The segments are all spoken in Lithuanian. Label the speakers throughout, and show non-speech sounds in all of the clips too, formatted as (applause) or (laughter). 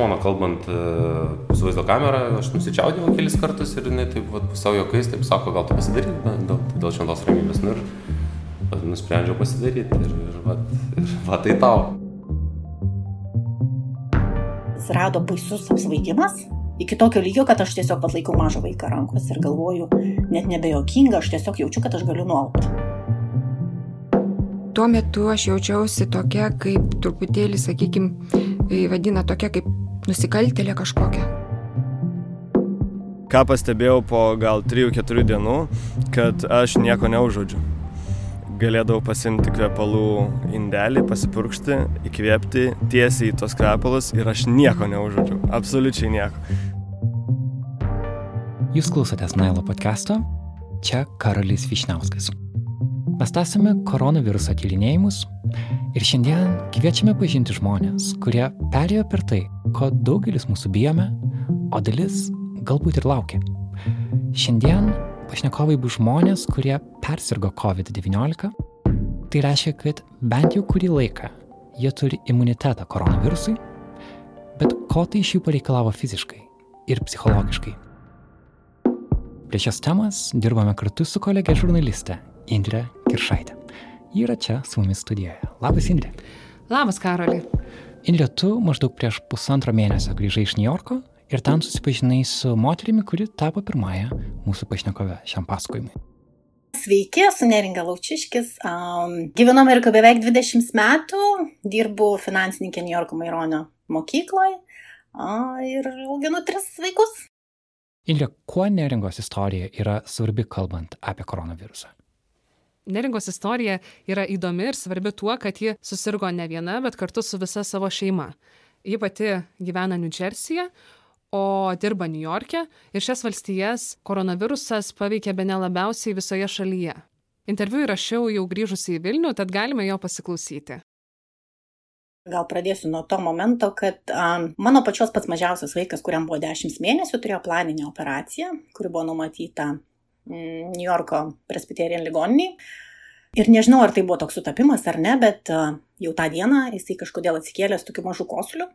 Speaker 1: žmona kalbant uh, su vaizdo kamera, aš nusičiaudėjau kelis kartus ir jinai taip vat, savo jokais taip sako, gal tu pasidaryk, dėl, dėl šventos ramybės. Nu, ir nusprendžiau pasidaryti ir, ir, vat, ir va tai tau.
Speaker 2: Atsirado baisus apsvaigimas, iki tokio lygio, kad aš tiesiog pat laikau mažą vaiką rankos ir galvoju, net nebejokinga, aš tiesiog jaučiu, kad aš galiu nuolpti.
Speaker 3: Tuo metu aš jaučiausi tokia, kaip truputėlį, sakykime, vadina tokia kaip nusikaltelė kažkokia.
Speaker 4: Ką pastebėjau po gal 3-4 dienų, kad aš nieko neužodžiu. Galėdavau pasimti kvepalų indelį, pasipurkšti, įkvėpti tiesiai į tos kvepalus ir aš nieko neužodžiu. Absoliučiai nieko.
Speaker 5: Jūs klausotės Nailo podcast'o, čia Karolis Višnauskas. Mes tęsime koronaviruso tyrinėjimus ir šiandien kviečiame pažinti žmonės, kurie perėjo per tai, ko daugelis mūsų bijome, o dalis galbūt ir laukia. Šiandien pašnekovai bus žmonės, kurie persirgo COVID-19. Tai reiškia, kad bent jau kurį laiką jie turi imunitetą koronavirusui, bet ko tai iš jų pareikalavo fiziškai ir psichologiškai. Prie šios temos dirbame kartu su kolegė žurnaliste Indrė Kiršaitė. Ji yra čia su mumis studijoje. Labas, Indrė.
Speaker 6: Labas, Karoli.
Speaker 5: Indrė, tu maždaug prieš pusantro mėnesio grįžai iš New Yorko ir ten susipažinai su moterimi, kuri tapo pirmąją mūsų pašnekove šiam pasakojimui.
Speaker 2: Sveiki, esu Neringa Laučiškis. Um, gyvenu Amerikoje beveik 20 metų, dirbu finansininkė New Yorko Maironio mokykloje uh, ir auginu tris vaikus.
Speaker 5: Indrė, kuo Neringos istorija yra svarbi kalbant apie koronavirusą?
Speaker 6: Neringos istorija yra įdomi ir svarbi tuo, kad ji susirgo ne viena, bet kartu su visa savo šeima. Ji pati gyvena New Jersey'e, o dirba New York'e ir šias valstijas koronavirusas paveikė be nelabiausiai visoje šalyje. Interviu įrašiau jau grįžusi į Vilnių, tad galime jo pasiklausyti.
Speaker 2: Gal pradėsiu nuo to momento, kad um, mano pačios pats mažiausias vaikas, kuriam buvo 10 mėnesių, turėjo planinę operaciją, kuri buvo numatyta New Yorko Presbyterian ligoniniai. Ir nežinau, ar tai buvo toks sutapimas ar ne, bet jau tą dieną jisai kažkodėl atsikėlė su tokiu mažu kosliu,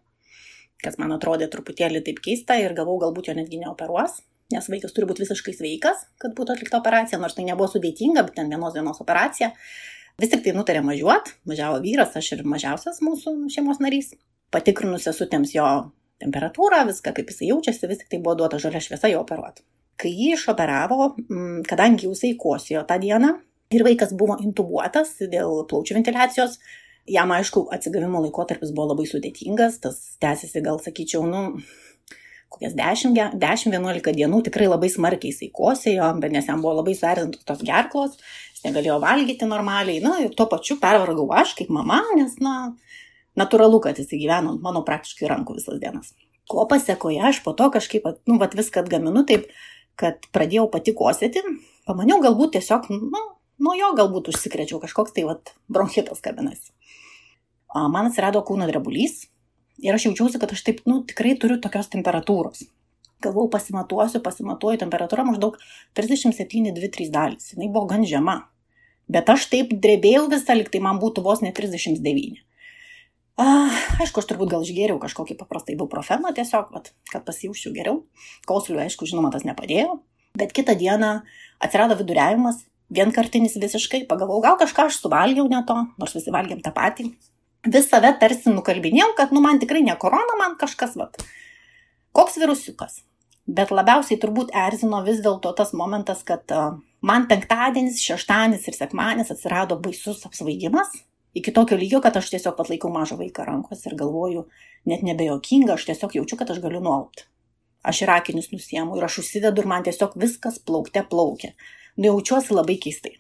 Speaker 2: kas man atrodė truputėlį taip keista ir galvau, galbūt jo netgi neoperuos, nes vaikas turi būti visiškai sveikas, kad būtų atlikta operacija, nors tai nebuvo sudėtinga, bet ten vienos dienos operacija. Vis tik tai nutarė važiuoti, važiavo vyras, aš ir mažiausias mūsų šeimos narys. Patikrinus sesutėms jo temperatūrą, viską kaip jisai jaučiasi, vis tik tai buvo duota žalia šviesa jo operuoti kai jį išoperavo, mm, kadangi jisai kosėjo tą dieną ir vaikas buvo intubuotas dėl plaučių ventiliacijos, jam aišku atsigavimo laikotarpis buvo labai sudėtingas, tas tęsiasi gal sakyčiau, nu, kokias 10-11 dienų tikrai labai smarkiai jisai kosėjo, bet nes jam buvo labai suerzintos tos gerklos, jis negalėjo valgyti normaliai, na ir tuo pačiu pervargau aš kaip mama, nes, na, natūralu, kad jisai gyveno mano praktiškai rankų visas dienas. Ko pasiekoje aš po to kažkaip, nu, vat viską atgaminu taip, kad pradėjau pati kosėti, pamaniau galbūt tiesiog, nu, nuo jo galbūt užsikrėčiau kažkoks tai vat, bronchitas kabinasi. Man atsirado kūno drebulys ir aš jaučiausi, kad aš taip, nu, tikrai turiu tokios temperatūros. Galvau, pasimatuosiu, pasimatuoju temperatūrą maždaug 37,2-3 dalis. Jis buvo gan žema. Bet aš taip drebėjau visą, lyg tai man būtų vos ne 39. Aišku, aš turbūt gal išgėriau kažkokį paprastą ibuprofeną tiesiog, vat, kad pasijaučiau geriau. Kausliu, aišku, žinoma, tas nepadėjo. Bet kitą dieną atsirado viduriavimas, vienkartinis visiškai, pagalvojau, gal kažką aš suvalgiau ne to, nors visi valgėm tą patį. Vis save tarsi nukalbinėjau, kad, nu, man tikrai ne korona, man kažkas, vat, koks virusiukas. Bet labiausiai turbūt erzino vis dėlto tas momentas, kad man penktadienis, šeštadienis ir sekmadienis atsirado baisus apsvaigimas, iki tokio lygio, kad aš tiesiog pat laikau mažą vaiką rankos ir galvoju, net nebejokinga, aš tiesiog jaučiu, kad aš galiu nuolpti. Aš ir akinius nusiemu ir aš užsidedu ir man tiesiog viskas plaukte plaukia. Nu jaučiuosi labai keistai.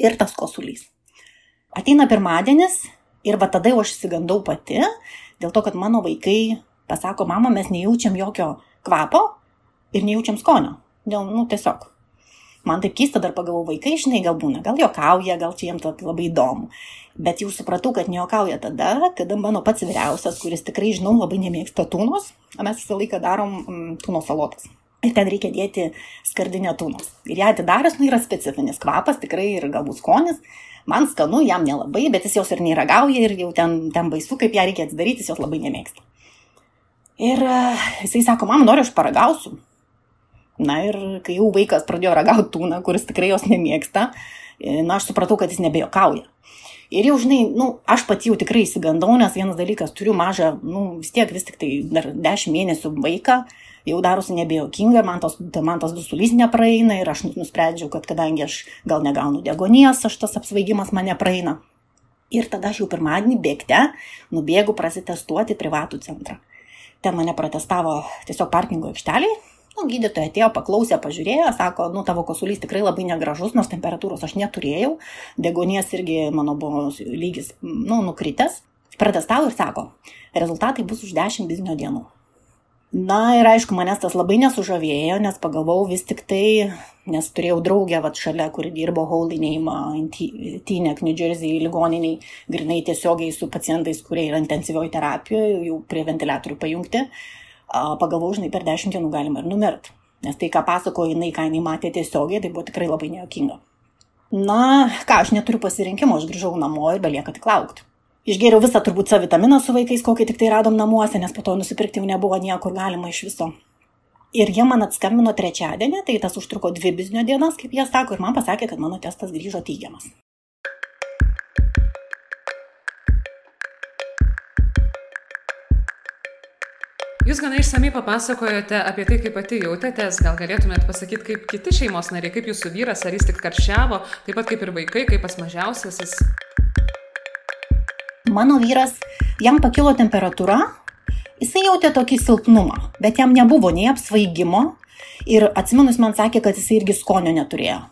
Speaker 2: Ir tas kosulys. Ateina pirmadienis ir va tada jau aš įsigandau pati, dėl to, kad mano vaikai pasako, mama, mes nejaučiam jokio kvapo ir nejaučiam skonio. Dėl, nu, tiesiog man taip keista dar pagalvojau, vaikai, žinai, gal būna, gal juokauja, gal čia jiems labai įdomu. Bet jau supratau, kad nejuokauja tada, kada mano pats vyriausias, kuris tikrai, žinau, labai nemėgsta tūnos, o mes visą laiką darom mm, tūno salotas. Ir ten reikia dėti skardinę tūnos. Ir ją atidaręs, nu, yra specifinis kvapas, tikrai ir galbūt skonis. Man skanu, jam nelabai, bet jis jos ir neįragauja ir jau ten, ten baisu, kaip ją reikia atidaryti, jis jos labai nemėgsta. Ir e, jisai sako, mam, noriu, aš paragausiu. Na ir kai jau vaikas pradėjo ragauti tūną, kuris tikrai jos nemėgsta, e, na aš supratau, kad jis nebejokauja. Ir jau, žinai, nu, aš pati jau tikrai įsigandau, nes vienas dalykas, turiu mažą, nu, vis tiek vis tik tai dar 10 mėnesių vaiką, jau darosi nebejokinga, man tos, man tas dusulys nepraeina ir aš nusprendžiau, kad kadangi aš gal negaunu degonies, aš tas apsvaigimas mane praeina. Ir tada aš jau pirmadienį bėgte nubėgu prasitestuoti privatų centrą. Ten mane protestavo tiesiog parkingo aikšteliai. Nu, gydytoja atėjo, paklausė, pažiūrėjo, sako, nu, tavo kosulys tikrai labai negražus, nors temperatūros aš neturėjau, degonies irgi mano buvo lygis, nu, nukritęs. Protestavo ir sako, rezultatai bus už 10 biznio dienų. Na ir aišku, manęs tas labai nesužavėjo, nes pagalvojau vis tik tai, nes turėjau draugę vat šalia, kuri dirbo Holdinėjimą, Tynek, New Jersey ligoniniai, grinai tiesiogiai su pacientais, kurie yra intensyvioje terapijoje, jau prie ventiliatorių pajungti. Pagalvojau, žinai, per dešimt dienų galima ir numirti. Nes tai, ką pasakojo jinai, ką jinai matė tiesiogiai, tai buvo tikrai labai nejokinga. Na, ką, aš neturiu pasirinkimo, aš grįžau namo ir belieka tik laukti. Išgėriau visą turbūt C vitaminą su vaikais, kokį tik tai radom namuose, nes po to nusipirkti jau nebuvo niekur galima iš viso. Ir jie man atskambino trečiadienį, tai tas užtruko dvi biznio dienas, kaip jie sako, ir man pasakė, kad mano testas grįžo teigiamas.
Speaker 6: Jūs gana išsamei papasakojote apie tai, kaip pati jautėtės, gal galėtumėte pasakyti, kaip kiti šeimos nariai, kaip jūsų vyras, ar jis tik karščiavo, taip pat kaip ir vaikai, kaip pas mažiausiasis
Speaker 2: mano vyras, jam pakilo temperatūra, jisai jautė tokį silpnumą, bet jam nebuvo nei apsvaigimo ir atsimenus man sakė, kad jisai irgi skonio neturėjo.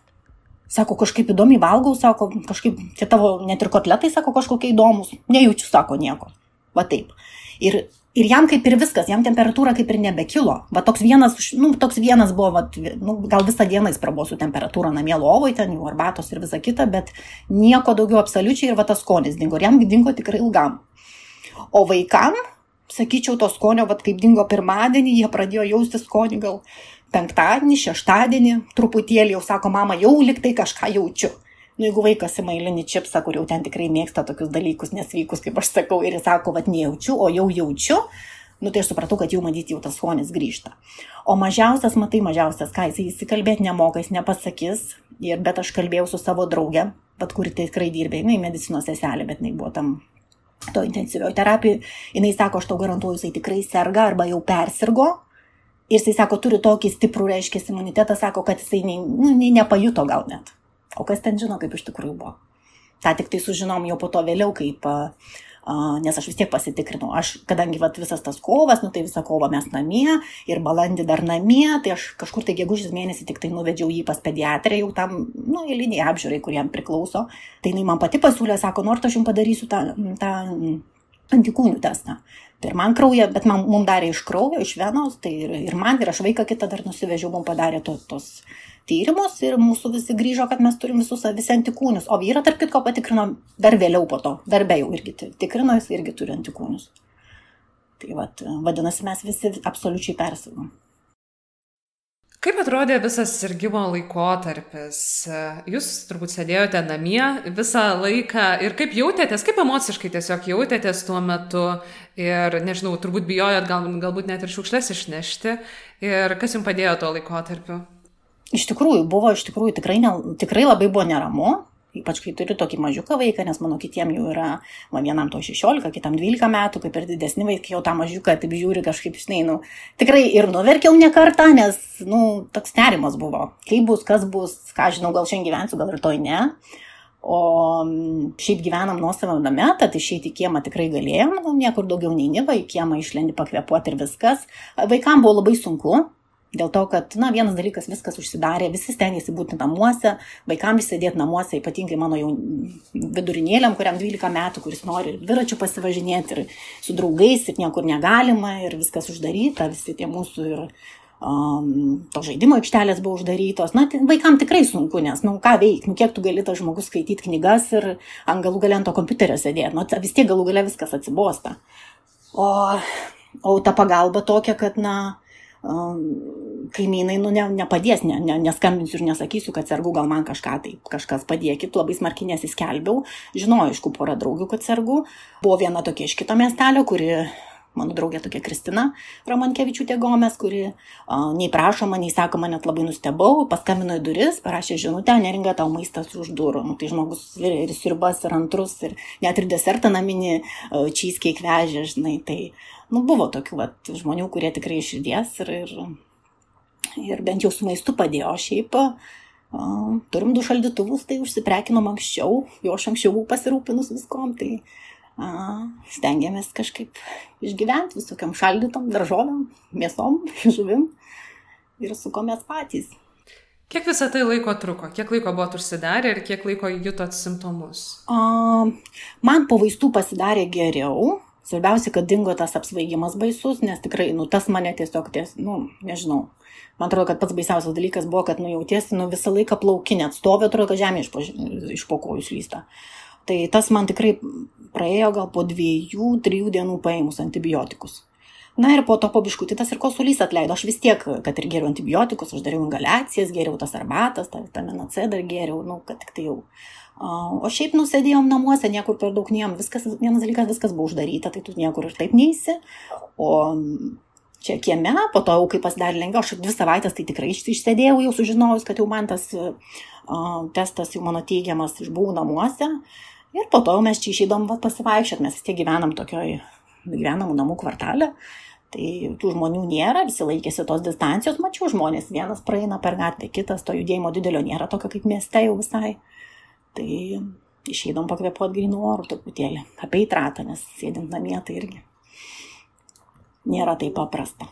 Speaker 2: Sako, kažkaip įdomiai valgau, sako, kažkaip, čia tavo net ir kotletai, sako, kažkokie įdomus, nejaučiu, sako, nieko. Va taip. Ir Ir jam kaip ir viskas, jam temperatūra kaip ir nebekilo. Va toks vienas, nu, toks vienas buvo, va, nu, gal visą dieną jis prabuvo su temperatūra namie lovoj, ten jų arbatos ir visa kita, bet nieko daugiau absoliučiai ir va tas skonis dingo. Ir jam dingo tikrai ilgam. O vaikam, sakyčiau, to skonio, va kaip dingo pirmadienį, jie pradėjo jausti skonį gal penktadienį, šeštadienį, truputėlį jau sako, mama, jau liktai kažką jaučiu. Nu, jeigu vaikas į mailinį čipsą, kur jau ten tikrai mėgsta tokius dalykus nesveikus, kaip aš sakau, ir jis sako, vad nejaučiu, o jau jaučiu, nu tai aš supratau, kad jau matyti jau tas skonis grįžta. O mažiausias, matai, mažiausias, ką jis įsikalbėti nemoka, jis nepasakys, ir, bet aš kalbėjau su savo drauge, bet kuri tikrai dirbė, jinai medicinos seselė, bet jinai buvo tam to intensyviojo terapijoje, jinai sako, aš tau garantuoju, jisai tikrai serga arba jau persirgo. Ir jisai sako, turi tokį stiprų, reiškia, imunitetą, sako, kad jisai nei, nu, nei nepajuto gal net. O kas ten žino, kaip iš tikrųjų buvo. Ta tik tai sužinom jau po to vėliau, kaip, uh, nes aš vis tiek pasitikrinau. Aš, kadangi vat, visas tas kovas, nu tai visą kovą mes namie ir balandį dar namie, tai aš kažkur tai gegužės mėnesį tik tai nuvedžiau jį pas pediatrę, jau tam, nu, eiliniai apžiūrai, kuriem priklauso. Tai jinai man pati pasiūlė, sako, nors aš jums padarysiu tą, tą antikūnių testą. Ir man krauja, bet man, mums darė iš kraujo, iš venos, tai ir, ir man, ir aš vaiką kitą dar nusivežiau, mums padarė tos, tos tyrimus ir mūsų visi grįžo, kad mes turim visus visi antikūnius. O vyrą, tarp kitko, patikrino dar vėliau po to. Darbė jau irgi tikrino, jis irgi turi antikūnius. Tai vat, vadinasi, mes visi absoliučiai persirgom.
Speaker 6: Kaip atrodė visas sirgymo laikotarpis? Jūs turbūt sėdėjote namie visą laiką ir kaip jautėtės, kaip emociškai tiesiog jautėtės tuo metu ir, nežinau, turbūt bijojot gal, galbūt net ir šiukšlės išnešti ir kas jums padėjo tuo laikotarpiu?
Speaker 2: Iš tikrųjų, buvo iš tikrųjų tikrai, ne, tikrai labai buvo neramu, ypač kai turiu tokį mažiuką vaiką, nes mano kitiem jau yra, va, vienam to 16, kitam 12 metų, kaip ir didesni vaikai, jau tą mažiuką taip žiūri kažkaip, žinai, nu, tikrai ir nuverkiau ne kartą, nes, nu, toks nerimas buvo, kaip bus, kas bus, ką žinau, gal šiandien gyvensiu, gal rytoj ne. O šiaip gyvenam nuosavam name, tad išeiti į kiemą tikrai galėjom, nu, niekur daugiau nei niva, į kiemą išlendi pakvepuoti ir viskas. Vaikam buvo labai sunku, Dėl to, kad, na, vienas dalykas, viskas užsidarė, visi stengiasi būti namuose, vaikams sėdėti namuose, ypatingai mano jau vidurinėliam, kuriam 12 metų, kuris nori ir dviračių pasivažinėti, ir su draugais, ir niekur negalima, ir viskas uždaryta, visi tie mūsų ir um, to žaidimo aikštelės buvo uždarytos. Na, tai vaikams tikrai sunku, nes, na, nu, ką veikti, nu, kiek tu gali tas žmogus skaityti knygas ir ant galų galento kompiuterio sėdėti, nu, vis tiek galų galia viskas atsibosta. O, o ta pagalba tokia, kad, na, kaimynai, nu, ne, nepadės, ne, ne, neskambinsiu ir nesakysiu, kad sergu, gal man kažką tai, kažkas padėkit, labai smarkiai nesiskelbiau, žinojau, aišku, porą draugių, kad sergu. Buvo viena tokia iš kito miestelio, kuri mano draugė tokia Kristina Romankevičiūtė Gomes, kuri a, nei prašoma, nei sakoma, net labai nustebau, paskambino į duris, parašė žinutę, neringa tau maistas už durų. Nu, tai žmogus ir, ir sirbas, ir antrus, ir net ir desertą naminį cheesecake vežė, žinai. Tai nu, buvo tokių vat, žmonių, kurie tikrai iširdies ir, ir, ir bent jau su maistu padėjo. Šiaip turim du šaldytuvus, tai užsiprekinom anksčiau, jo aš anksčiau buvau pasirūpinus viskom, tai a, stengiamės kažkaip išgyventi visokiam šaldytom, daržovėm, mėsom, (laughs) žuvim ir sukomės patys.
Speaker 6: Kiek visą tai laiko truko? Kiek laiko buvot užsidarę ir kiek laiko jutot simptomus?
Speaker 2: A, man po vaistų pasidarė geriau. Svarbiausia, kad dingo tas apsvaigimas baisus, nes tikrai, nu, tas mane tiesiog, ties, nu, nežinau, man atrodo, kad pats baisiausias dalykas buvo, kad nu jautiesi nu, visą laiką plaukinė, atstovė, atrodo, kad žemė iš po, iš po kojų slysta. Tai tas man tikrai praėjo gal po dviejų, trijų dienų paėmus antibiotikus. Na ir po to pabiškutį tas ir kosulys atleido. Aš vis tiek, kad ir geriau antibiotikus, aš dariau inhaliacijas, geriau tas arbatas, tą vitaminą C dar geriau, nu, kad tik tai jau. O šiaip nusėdėjom namuose, niekur per daug niem, viskas, vienas dalykas, viskas buvo uždaryta, tai tu niekur ir taip neįsi. O čia kieme, po to jau kai pasidarė lengviau, aš dvi savaitės tai tikrai išsėdėjau, jau sužinojus, kad jau man tas uh, testas jau mano teigiamas išbuvau namuose. Ir po to mes čia išeidom pasivaikščioti, mes vis tiek gyvenam tokioj gyvenamų namų kvartalė. Tai tų žmonių nėra, visi laikėsi tos distancijos, mačiau žmonės, vienas praeina per gatvę, kitas to judėjimo didelio nėra, tokio kaip mieste jau visai. Tai išeidom pakvepuoti grinų orų truputėlį, apie įtratą, nes sėdint namie tai irgi nėra taip paprasta.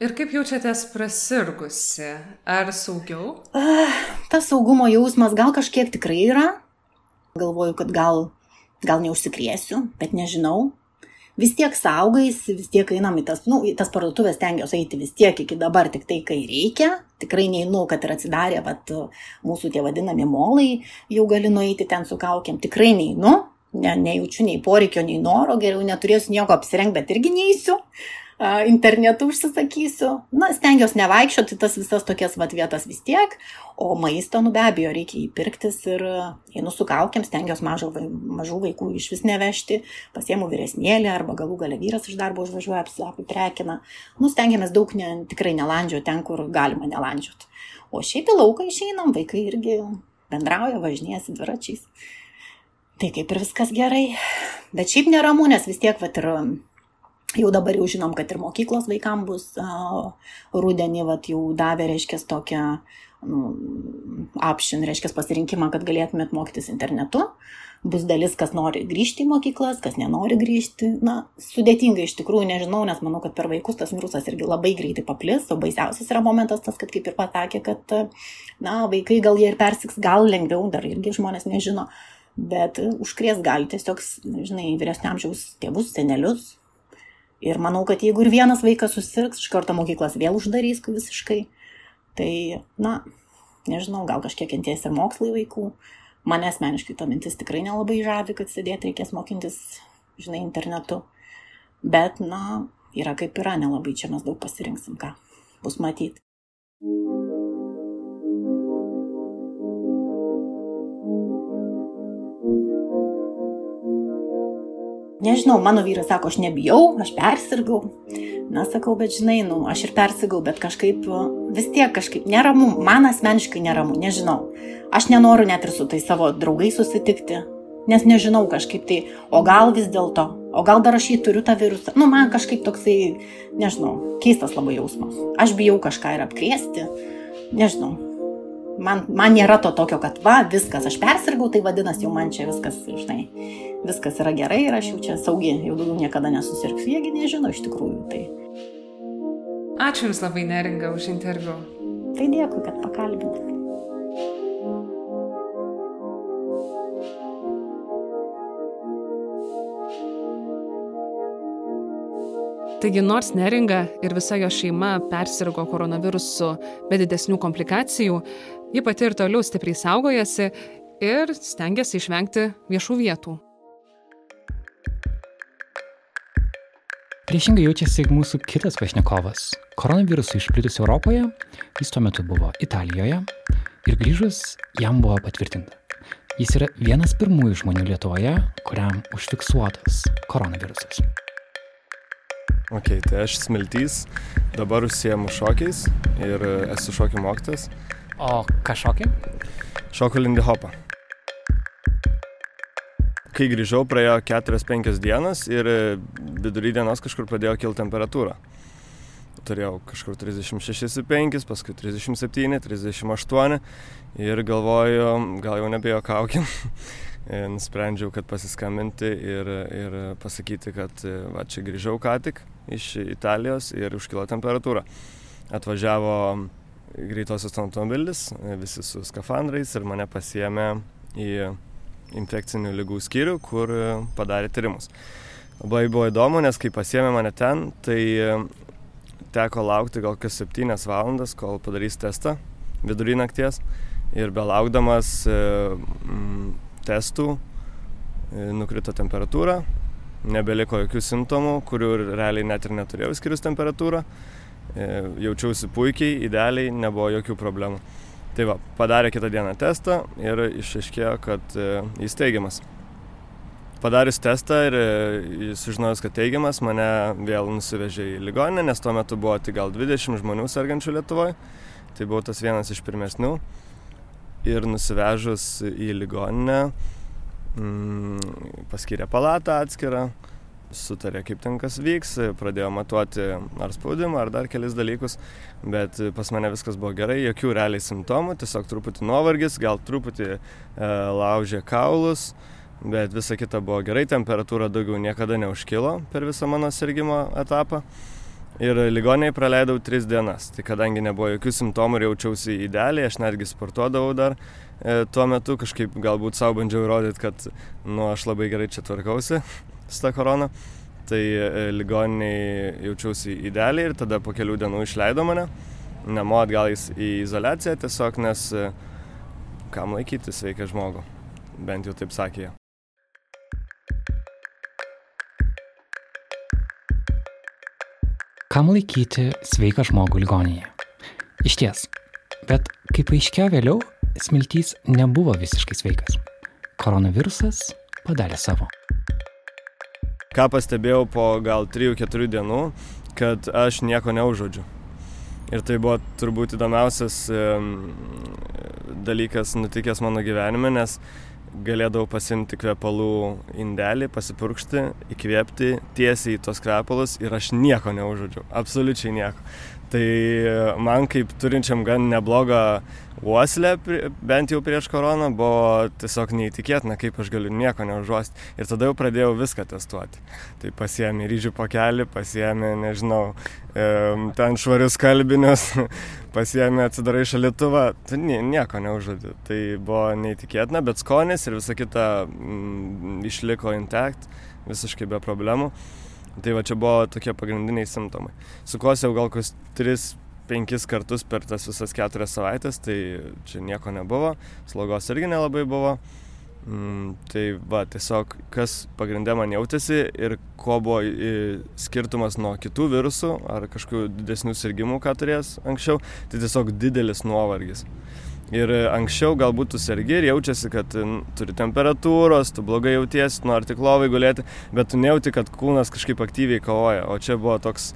Speaker 6: Ir kaip jaučiatės prasirgusi? Ar saugiau?
Speaker 2: Uh, tas saugumo jausmas gal kažkiek tikrai yra. Galvoju, kad gal, gal neužsikrėsiu, bet nežinau. Vis tiek saugais, vis tiek einam į tas, nu, į tas parduotuvės tengiausi eiti vis tiek iki dabar, tik tai, kai reikia. Tikrai neinu, kad ir atsidarė, bet mūsų tie vadinami molai, jau gali nueiti ten su kaukiam. Tikrai neinu, ne, nejaučiu nei poreikio, nei noro, geriau neturėsiu nieko apsirengti, bet irgi neįsiu, internetu užsisakysiu. Na, stengiuosi nevaikščioti tas visas tokias vat vietas vis tiek, o maisto, nu be abejo, reikia įpirktis ir einu su kaukiam, stengiuosi mažo, mažų vaikų iš vis nevežti, pasiemu vyresnėlį arba galų gale vyras iš darbo užvažiuoja, apiprekina. Nu, stengiamės daug ne, tikrai nelandžioti ten, kur galima nelandžioti. O šiaip į lauką išeinam, vaikai irgi bendrauja, važinėjasi dviračiais tai kaip ir viskas gerai. Bet šiaip neramu, nes vis tiek, vat, ir jau dabar jau žinom, kad ir mokyklos vaikams bus uh, rudenį, vat, jau davė, reiškia, tokią nu, apšin, reiškia, pasirinkimą, kad galėtumėt mokytis internetu. Bus dalis, kas nori grįžti į mokyklas, kas nenori grįžti. Na, sudėtinga iš tikrųjų, nežinau, nes manau, kad per vaikus tas virusas irgi labai greitai paplis, o baisiausias yra momentas tas, kad kaip ir pasakė, kad, na, vaikai gal jie ir persiks, gal lengviau, dar irgi žmonės nežino, bet užkrės gali tiesiog, žinai, vyresnio amžiaus tėvus, senelius. Ir manau, kad jeigu ir vienas vaikas susirgs, iš karto mokyklas vėl uždarys visiškai. Tai, na, nežinau, gal kažkiek kenties ir mokslai vaikų. Mane asmeniškai ta mintis tikrai nelabai žavi, kad sėdėti reikės mokintis, žinai, internetu. Bet, na, yra kaip yra, nelabai čia mes daug pasirinksim, ką bus matyti. Nežinau, mano vyras sako, aš nebijau, aš persirgau. Na, sakau, bet žinai, nu, aš ir persigau, bet kažkaip vis tiek kažkaip neramu, man asmeniškai neramu, nežinau. Aš nenoriu net ir su tai savo draugais susitikti, nes nežinau kažkaip tai, o gal vis dėlto, o gal dar aš jį turiu tą virusą. Nu, man kažkaip toksai, nežinau, keistas labai jausmas. Aš bijau kažką ir apkrėsti, nežinau. Man, man nėra to tokio, kad va, viskas, aš persirgau, tai vadinasi, jau man čia viskas, žinai viskas yra gerai ir aš jau čia saugi, jau daugiau niekada nesusirgsiu, jiegi nežino iš tikrųjų. Tai.
Speaker 6: Ačiū Jums labai neringa už interviu.
Speaker 2: Tai dėkui, kad pakalbinai.
Speaker 6: Taigi nors neringa ir visa jo šeima persirgo koronavirusu be didesnių komplikacijų, ji pati ir toliau stipriai saugojasi ir stengiasi išvengti viešų vietų.
Speaker 5: Priešingai jaučiasi mūsų kitas pašnekovas. Koronavirusų išplitus Europoje, jis tuo metu buvo Italijoje ir grįžus jam buvo patvirtinta. Jis yra vienas pirmųjų žmonių Lietuvoje, kuriam užfiksuotas koronavirusas.
Speaker 4: Ok, tai aš smiltys, dabar užsiemu šokiais ir esu šokių mokytas.
Speaker 5: O ką šokį?
Speaker 4: Šoku lindy hopą. Kai grįžau, praėjo 4-5 dienas ir vidury dienos kažkur pradėjo kilti temperatūra. Turėjau kažkur 36,5, paskui 37, 38 ir galvoju, gal jau nebejokaukim. (laughs) Nusprendžiau, kad pasiskambinti ir, ir pasakyti, kad va, čia grįžau ką tik iš Italijos ir užkilo temperatūra. Atvažiavo greitosios automobilis, visi su skafandrais ir mane pasiemė į infekcinių lygų skyrių, kur padarė tyrimus. Labai buvo įdomu, nes kai pasiemė mane ten, tai teko laukti gal kas 7 valandas, kol padarys testą vidury nakties. Ir belaukdamas mm, testų nukrito temperatūra, nebeliko jokių simptomų, kurių realiai net ir neturėjau skirius temperatūrą. Jaučiausi puikiai, idealiai, nebuvo jokių problemų. Tai va, padarė kitą dieną testą ir išaiškėjo, kad jis teigiamas. Padarius testą ir sužinojus, kad teigiamas, mane vėl nusivežė į ligoninę, nes tuo metu buvo tik gal 20 žmonių sergančių Lietuvoje. Tai buvau tas vienas iš pirmesnių. Ir nusivežus į ligoninę, mm, paskyrė palatą atskirą, sutarė, kaip ten kas vyks, pradėjo matuoti ar spaudimą, ar dar kelis dalykus, bet pas mane viskas buvo gerai, jokių realiai simptomų, tiesiog truputį nuovargis, gal truputį e, laužė kaulus, bet visa kita buvo gerai, temperatūra daugiau niekada neužkilo per visą mano sirgymo etapą. Ir ligoniai praleidau tris dienas. Tai kadangi nebuvo jokių simptomų ir jaučiausi idealiai, aš netgi sportuodavau dar e, tuo metu, kažkaip galbūt savo bandžiau įrodyti, kad nu, aš labai gerai čia tvarkausi su ta korona. Tai e, ligoniai jaučiausi idealiai ir tada po kelių dienų išleido mane. Namo atgal į izolaciją tiesiog, nes e, kam laikyti sveiką žmogų. Bent jau taip sakė jie.
Speaker 5: Kam laikyti sveiką žmogų ligoninėje? Iš ties. Bet kaip aiškėjo vėliau, smiltys nebuvo visiškai sveikas. Koronavirusas padarė savo.
Speaker 4: Ką pastebėjau po gal 3-4 dienų, kad aš nieko neužodžiu. Ir tai buvo turbūt įdomiausias dalykas nutikęs mano gyvenime, nes galėdavau pasimti kvepalų indelį, pasipurkšti, įkvėpti tiesiai į tos kvepalus ir aš nieko neužodžiu, absoliučiai nieko. Tai man kaip turinčiam gan neblogą uoslę, bent jau prieš koroną, buvo tiesiog neįtikėtina, kaip aš galiu nieko neužuosti. Ir tada jau pradėjau viską testuoti. Tai pasiemi ryžių pakelį, pasiemi, nežinau, ten švarius kalbinius, (laughs) pasiemi atsidarai šalituvą, tai nieko neužuodžiu. Tai buvo neįtikėtina, bet skonis ir visa kita mm, išliko intakt, visiškai be problemų. Tai va čia buvo tokie pagrindiniai simptomai. Sukosiau gal kokius 3-5 kartus per tas visas keturias savaitės, tai čia nieko nebuvo, slogos irgi nelabai buvo. Mm, tai va, tiesiog kas pagrindė man jautėsi ir ko buvo skirtumas nuo kitų virusų ar kažkokių didesnių sirgymų, ką turės anksčiau, tai tiesiog didelis nuovargis. Ir anksčiau galbūt tu sergi ir jaučiasi, kad turi temperatūros, tu blogai jautiesi, nori tik lovai gulėti, bet tu nejauti, kad kūnas kažkaip aktyviai kovoja. O čia buvo toks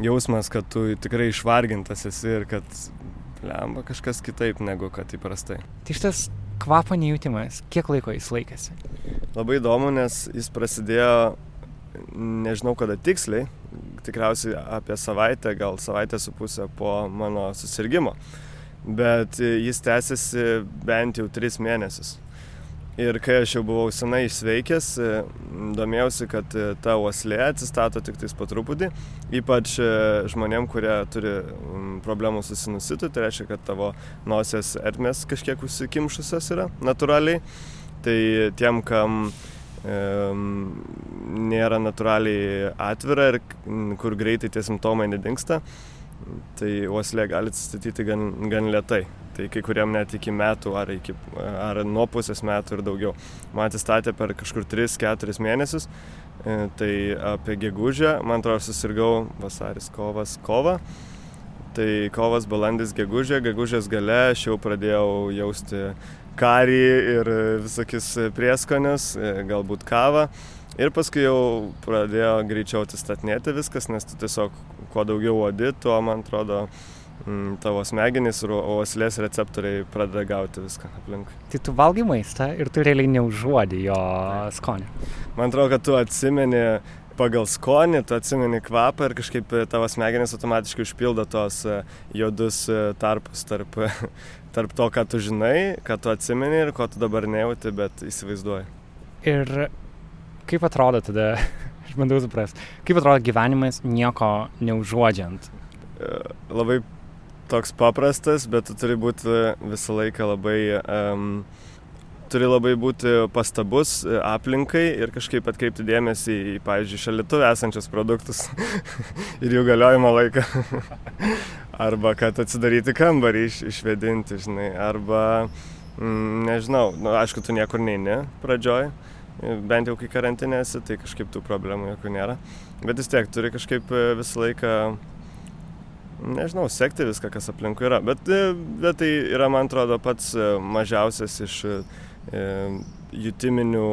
Speaker 4: jausmas, kad tu tikrai išvargintas esi ir kad lemba kažkas kitaip negu kad įprastai.
Speaker 5: Tai šitas kvapo nejutimas, kiek laiko jis laikėsi?
Speaker 4: Labai įdomu, nes jis prasidėjo, nežinau kada tiksliai, tikriausiai apie savaitę, gal savaitę su pusę po mano susirgymo bet jis tęsiasi bent jau tris mėnesius. Ir kai aš jau buvau senai išsveikęs, domėjausi, kad ta uoslė atsistato tik tais po truputį, ypač žmonėm, kurie turi problemų su sinusitu, tai reiškia, kad tavo nosies ertmės kažkiek užsikimšusios yra natūraliai. Tai tiem, kam e, nėra natūraliai atvira ir kur greitai tie simptomai nedingsta, tai uoslė gali atsistatyti gan, gan lietai. Tai kai kuriam net iki metų ar, iki, ar nuo pusės metų ir daugiau. Man atsistatė per kažkur 3-4 mėnesius, e, tai apie gegužę, man atrodo, susirgau vasaris, kovas, kova. Tai kovas, balandis, gegužė, gegužės gale aš jau pradėjau jausti karį ir visokius prieskonius, e, galbūt kavą. Ir paskui jau pradėjo greičiau atsistatinėti viskas, nes tu tiesiog kuo daugiau odi, tuo, man atrodo, mm, tavo smegenys ir uoslės receptoriai pradeda gauti viską aplink.
Speaker 5: Tai tu valgai maistą ir tu realiai neužuodi jo skonį.
Speaker 4: Man atrodo, kad tu atsimeni pagal skonį, tu atsimeni kvapą ir kažkaip tavo smegenys automatiškai užpildo tos e, juodus e, tarpus tarp, (laughs) tarp to, ką tu žinai, ką tu atsimeni ir ko tu dabar nejauti, bet įsivaizduoji.
Speaker 5: Ir kaip atrodo tada, (laughs) aš bandau suprasti, kaip atrodo gyvenimas nieko neužuodžiant?
Speaker 4: E, labai toks paprastas, bet tu turi būti visą laiką labai um, turi labai būti pastabus e, aplinkai ir kažkaip atkreipti dėmesį į, pavyzdžiui, šalituvę esančius produktus (laughs) ir jų galiojimo laiką. (laughs) arba kad atsidaryti kambarį iš, išvedinti, žinai, arba, mm, nežinau, nu, aišku, tu niekur neini pradžioj, bent jau kai karantinėsi, tai kažkaip tų problemų jokių nėra. Bet vis tiek turi kažkaip e, visą laiką nežinau, sekti viską, kas aplinkui yra. Bet, e, bet tai yra, man atrodo, pats mažiausias iš jutiminių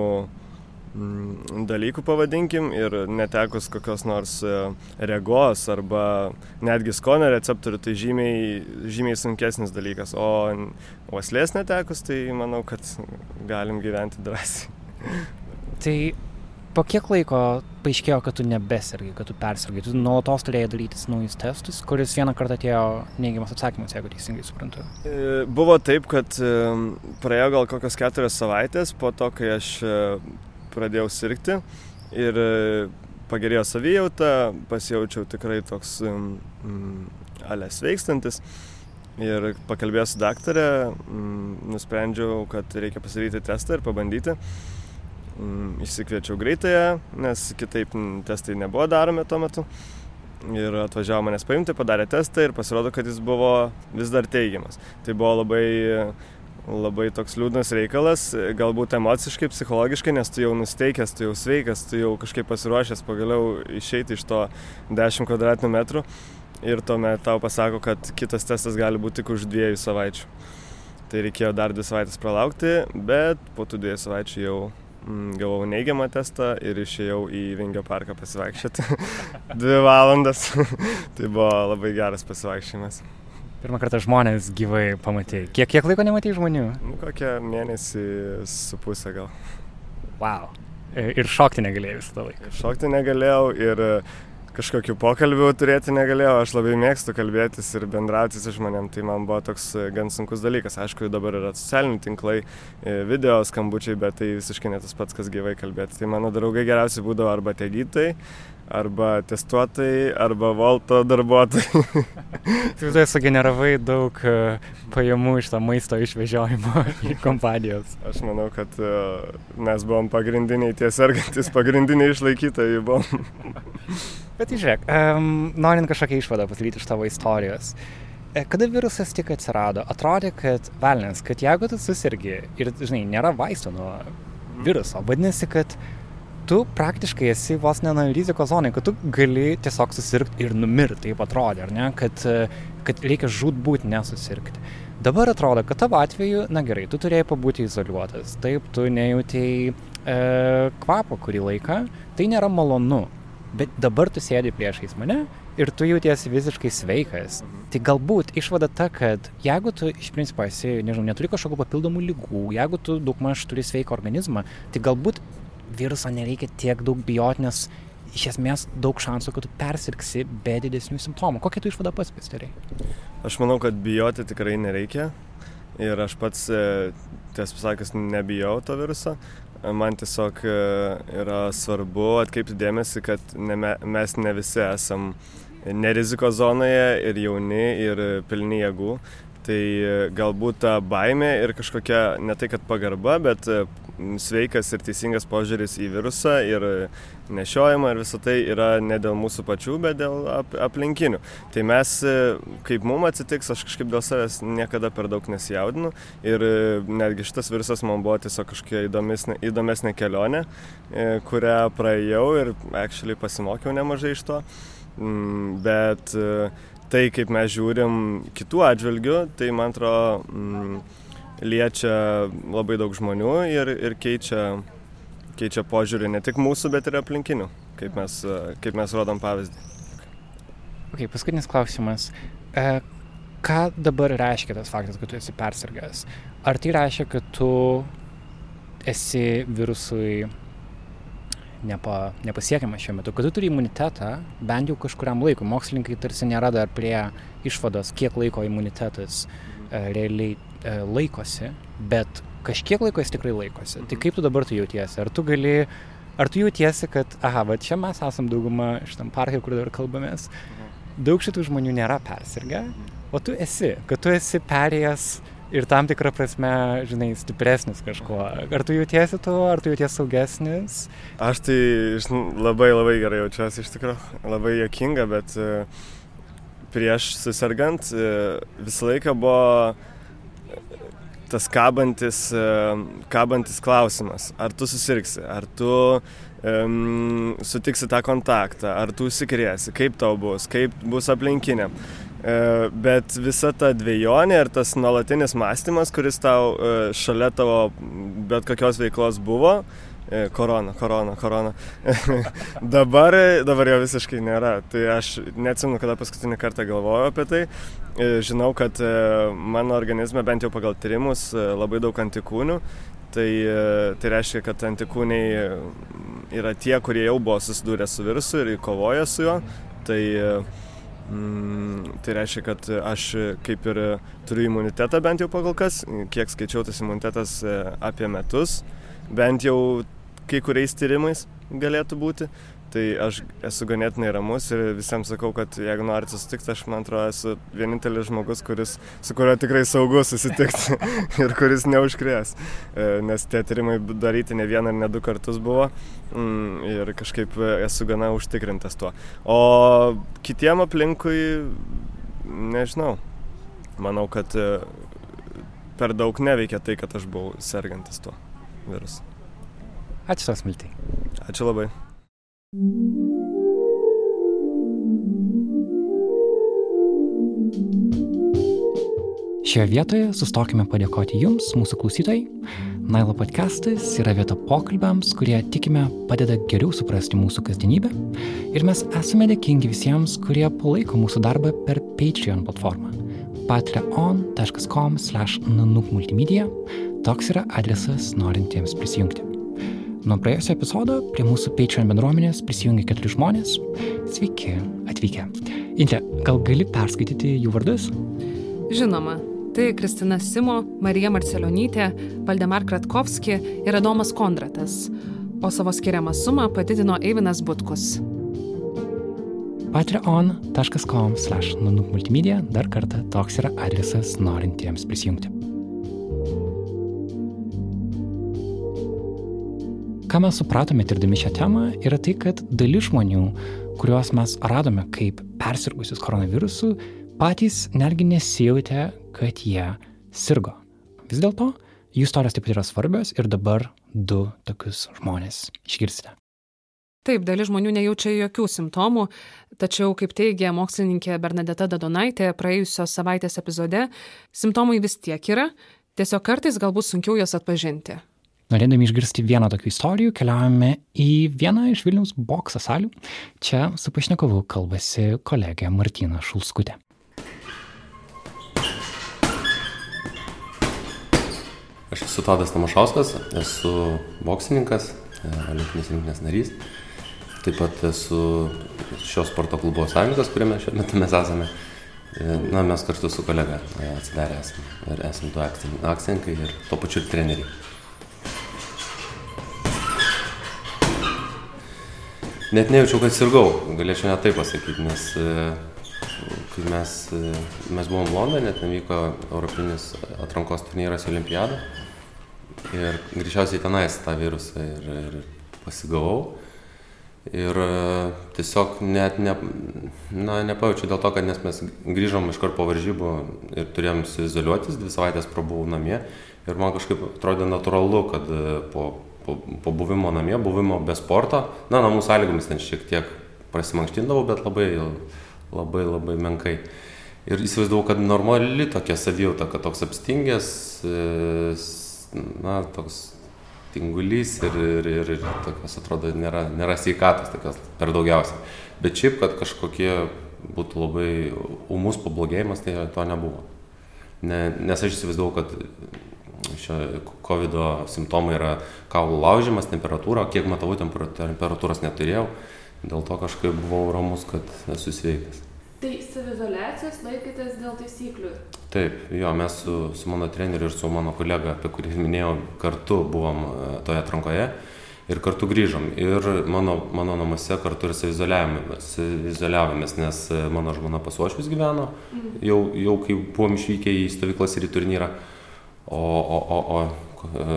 Speaker 4: mm, dalykų pavadinkim ir netekus kokios nors e, regos arba netgi skonio receptorių, tai žymiai, žymiai sunkesnis dalykas. O uoslės netekus, tai manau, kad galim gyventi drąsiai.
Speaker 5: Tai po kiek laiko paaiškėjo, kad tu nebesirgai, kad tu persirgai, tu nuolatos turėjai darytis naujus testus, kuris vieną kartą atėjo neigiamas atsakymas, jeigu teisingai suprantu.
Speaker 4: E, buvo taip, kad e, praėjo gal kokios keturias savaitės po to, kai aš e, pradėjau sirgti ir pagerėjo savijauta, pasijaučiau tikrai toks mm, ale sveikstantis. Ir pakalbėjęs su daktarė, mm, nusprendžiau, kad reikia pasidaryti testą ir pabandyti. Mm, išsikviečiau greitąją, nes kitaip testai nebuvo daromi tuo metu. Ir atvažiavo manęs paimti, padarė testą ir pasirodo, kad jis buvo vis dar teigiamas. Tai buvo labai, labai toks liūdnas reikalas, galbūt emociškai, psichologiškai, nes tu jau nusteikęs, tu jau sveikas, tu jau kažkaip pasiruošęs pagaliau išeiti iš to 10 kvadratinių metrų. Ir tuomet tau pasako, kad kitas testas gali būti tik už dviejų savaičių. Tai reikėjo dar dvi savaitės pralaukti, bet po tų dviejų savaičių jau Mm, gavau neigiamą testą ir išėjau į Vingio parką pasivaikščioti. (laughs) Dvi valandas. (laughs) tai buvo labai geras pasivaikščiojimas.
Speaker 5: Pirmą kartą žmonės gyvai pamatėjai. Kiek, kiek laiko nematėjai žmonių?
Speaker 4: Nu, kokią mėnesį su pusę gal.
Speaker 5: Wow. Ir šokti negalėjai visą laiką.
Speaker 4: Ir šokti negalėjau ir kažkokių pokalbių turėti negalėjau, aš labai mėgstu kalbėtis ir bendrauti su žmonėm, tai man buvo toks e, gan sunkus dalykas. Aišku, dabar yra socialiniai tinklai, e, video skambučiai, bet tai visiškai ne tas pats, kas gyvai kalbėti. Tai mano draugai geriausiai būdavo arba tie gydytojai, arba testuotojai, arba valto darbuotojai. (laughs)
Speaker 5: tu tai sugeneravai daug e, pajamų iš to maisto išvežiojimo (laughs) į kompanijos.
Speaker 4: Aš manau, kad mes buvom pagrindiniai tie sergantis, pagrindiniai išlaikytojai buvom. (laughs)
Speaker 5: Bet tai žiūrėk, um, norint kažkokią išvadą padaryti iš tavo istorijos, e, kada virusas tik atsirado, atrodė, kad velnės, kad jeigu tu susirgi ir, žinai, nėra vaisto nuo viruso, vadinasi, kad tu praktiškai esi vos ne rizikos zonai, kad tu gali tiesiog susirgti ir numirti, taip atrodė, ar ne, kad, e, kad reikia žūt būti nesusirgti. Dabar atrodo, kad tavo atveju, na gerai, tu turėjai pabūti izoliuotas, taip, tu nejutėjai e, kvapo kurį laiką, tai nėra malonu, bet dabar tu sėdi priešais mane ir tu jautiesi visiškai sveikas. Tai galbūt išvada ta, kad jeigu tu iš principo esi, nežinau, neturi kažkokių papildomų lygų, jeigu tu daugmaž turi sveiką organizmą, tai galbūt viruso nereikia tiek daug bijoti, nes iš esmės daug šansų, kad tu persirksi be didesnių simptomų. Kokią tu išvadą pats pasidarai?
Speaker 4: Aš manau, kad bijoti tikrai nereikia. Ir aš pats, e, tiesą pasakius, nebijau to viruso. Man tiesiog e, yra svarbu atkreipti dėmesį, kad ne, mes ne visi esam neriziko zonoje ir jauni ir pilni jėgų. Tai e, galbūt ta baime ir kažkokia ne tai, kad pagarba, bet sveikas ir teisingas požiūris į virusą ir nešiojimą ir visą tai yra ne dėl mūsų pačių, bet dėl ap aplinkinių. Tai mes, kaip mums atsitiks, aš kažkaip dėl savęs niekada per daug nesijaudinu ir netgi šitas virusas man buvo tiesiog kažkokia įdomesnė, įdomesnė kelionė, e, kurią praėjau ir actually pasimokiau nemažai iš to. Mm, bet e, tai, kaip mes žiūrim kitų atžvilgių, tai man atrodo, mm, liečia labai daug žmonių ir, ir keičia, keičia požiūrį ne tik mūsų, bet ir aplinkinių, kaip mes, kaip mes rodom pavyzdį.
Speaker 5: Ok, paskutinis klausimas. E, ką dabar reiškia tas faktas, kad tu esi persirgęs? Ar tai reiškia, kad tu esi virusui nepa, nepasiekiamas šiuo metu, kad tu turi imunitetą bent jau kažkuriam laikui. Mokslininkai tarsi nėra dar prie išvados, kiek laiko imunitetas e, realiai e, laikosi, bet kažkiek laiko jis tikrai laikosi. Tai kaip tu dabar tu jautiesi? Ar tu gali, ar tu jautiesi, kad, aha, va čia mes esam dauguma šitam parke, kur dabar kalbamės, daug šitų žmonių nėra persirgę, o tu esi, kad tu esi perėjęs ir tam tikrą prasme, žinai, stipresnis kažkuo. Ar tu jautiesi tu, ar tu jautiesi saugesnis?
Speaker 4: Aš tai žinai, labai labai gerai jaučiuosi iš tikrųjų, labai jokinga, bet e, prieš susirgant e, visą laiką buvo tas kabantis, e, kabantis klausimas, ar tu susirgsi, ar tu um, sutiksi tą kontaktą, ar tu užsikrėsi, kaip tau bus, kaip bus aplinkinė. E, bet visa ta dviejonė ir tas nuolatinis mąstymas, kuris tau e, šalia tavo bet kokios veiklos buvo, korona, korona, korona. (laughs) dabar, dabar jo visiškai nėra. Tai aš neatsimenu, kada paskutinį kartą galvojau apie tai. Žinau, kad mano organizme, bent jau pagal tyrimus, labai daug antikūnių. Tai, tai reiškia, kad antikūniai yra tie, kurie jau buvo susidūrę su virusu ir kovoja su juo. Tai Mm, tai reiškia, kad aš kaip ir turiu imunitetą bent jau pagal kas, kiek skaičiau tas imunitetas e, apie metus, bent jau kai kuriais tyrimais galėtų būti. Tai aš esu ganėtinai ramus ir visiems sakau, kad jeigu norite susitikti, aš man atrodo esu vienintelis žmogus, kuris, su kuriuo tikrai saugu susitikti (laughs) ir kuris neužkrės. E, nes tie tyrimai daryti ne vieną ar ne du kartus buvo mm, ir kažkaip esu gana užtikrintas tuo. O kitiem aplinkui, nežinau, manau, kad e, per daug neveikia tai, kad aš buvau sergantis tuo virusu.
Speaker 5: Ačiū, Smiltai.
Speaker 4: Ačiū labai.
Speaker 5: Šioje vietoje sustokime padėkoti Jums, mūsų klausytojai. Nailo podcastas yra vieta pokalbiams, kurie tikime padeda geriau suprasti mūsų kasdienybę. Ir mes esame dėkingi visiems, kurie palaiko mūsų darbą per Patreon platformą. patreon.com/nanukmultimedia. Toks yra adresas norintiems prisijungti. Nuo praėjusio epizodo prie mūsų Patreon bendruomenės prisijungė keturi žmonės. Sveiki atvykę. Inte, gal gali perskaityti jų vardus?
Speaker 6: Žinoma, tai Kristina Simo, Marija Marcelionytė, Valdemar Kratkovski ir Adomas Kondratas, o savo skiriamą sumą padidino Eivinas Butkus.
Speaker 5: patreon.com/nanukmultimedia dar kartą toks yra adresas norintiems prisijungti. Ką mes supratome tirdami šią temą, yra tai, kad dalis žmonių, kuriuos mes radome kaip persirgusius koronavirusu, patys netgi nesijautė, kad jie sirgo. Vis dėlto, jų istorijos taip pat yra svarbios ir dabar du tokius žmonės išgirsite.
Speaker 6: Taip, dalis žmonių nejaučia jokių simptomų, tačiau, kaip teigia mokslininkė Bernadeta Dadonaitė praėjusios savaitės epizode, simptomai vis tiek yra, tiesiog kartais galbūt sunkiau juos atpažinti.
Speaker 5: Norėdami išgirsti vieną tokių istorijų, keliaujame į vieną iš Vilniaus bokso salių. Čia su pašnekovu kalbasi kolegė Martina Šulskutė.
Speaker 1: Aš esu Tadas Tamašauskas, esu boksininkas, e, olimpinės rinktinės narys. Taip pat esu šio sporto klubo savininkas, kuriame šiuo metu mes esame. E, na, mes kartu su kolega e, atsidarę esame. Ir esame du akcininkai ir tuo pačiu treneriai. Net nejaučiau, kad sirgau, galėčiau net taip pasakyti, nes e, kai mes, e, mes buvom Londone, ten vyko Europinis atrankos turnyras Olimpiada. Ir greičiausiai tenais tą virusą ir, ir pasigavau. Ir e, tiesiog net ne, na, nepajaučiu dėl to, kad nes mes grįžom iš karto po varžybų ir turėjom izoliuotis, dvi savaitės prabuvau namie. Ir man kažkaip atrodė natūralu, kad po po, po buvimo namie, buvimo be sporto, na, namų sąlygomis ten šiek tiek prasimankštindavau, bet labai, labai, labai menkai. Ir įsivaizdavau, kad normali tokia savijauta, kad toks apstingęs, e, na, toks tingulys ir, ir, ir, ir tokios, atrodo, nėra, nėra sveikatos tokios per daugiausiai. Bet šiaip, kad kažkokie būtų labai umus pablogėjimas, tai to nebuvo. Ne, nes aš įsivaizdavau, kad šio COVID simptomai yra kaulų laužimas, temperatūra, kiek matavau temperatūros neturėjau, dėl to kažkaip buvau ramus, kad esu sveikas.
Speaker 6: Tai savizolacijos laikytės dėl taisyklių?
Speaker 1: Taip, jo, mes su, su mano treneriu ir su mano kolega, apie kurį minėjau, kartu buvom e, toje atrankoje ir kartu grįžom. Ir mano, mano namuose kartu ir savizoliavomės, nes e, mano žmona pasuošvis gyveno, mhm. jau, jau kai buvom išvykę į stovyklas ir į turnyrą, o, o, o, o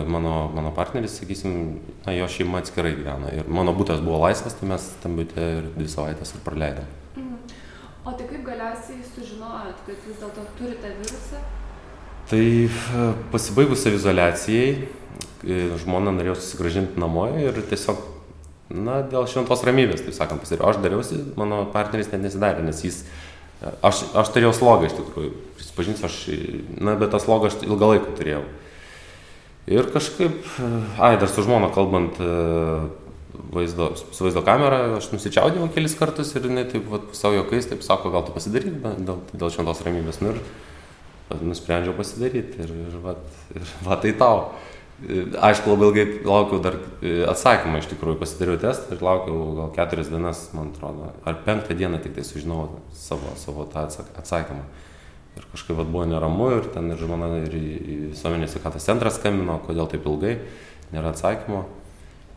Speaker 1: mano, mano partneris, sakysim, na, jo šeima atskirai gyveno. Ir mano būtas buvo laisvas, tai mes tam būtė ir dvi savaitės ir praleidom.
Speaker 6: O tai kaip galiausiai sužinojot, kad vis dėlto turite virusą?
Speaker 1: Tai e, pasibaigus savizolacijai, e, žmona norėjo susigražinti namo ir tiesiog, na, dėl šventos ramybės, taip sakant, pasiriau. Aš dariausi, mano partneris net nesidarė, nes jis, e, aš, aš turėjau slogą iš tikrųjų, prisipažinsiu, aš, na, bet tą slogą aš ilgą laiką turėjau. Ir kažkaip, ai, dar su žmona kalbant, vaizdo, su vaizdo kamera, aš nusičiaudėjau kelis kartus ir jinai taip vat, savo jokais, taip sako, gal tu pasidaryk dėl, dėl šventos ramybės. Nu, ir nusprendžiau pasidaryti ir, ir, vat, ir (laughs) va tai tau. Aišku, labai ilgai laukiau dar atsakymą, iš tikrųjų pasidariau testą ir laukiau gal keturias dienas, man atrodo, ar penktą dieną tik tai sužinojau savo, savo tą atsakymą. Ir kažkaip vat, buvo neramu ir ten ir žmona ir į, į visuomenės sveikatos centrą skambino, kodėl taip ilgai, nėra atsakymo.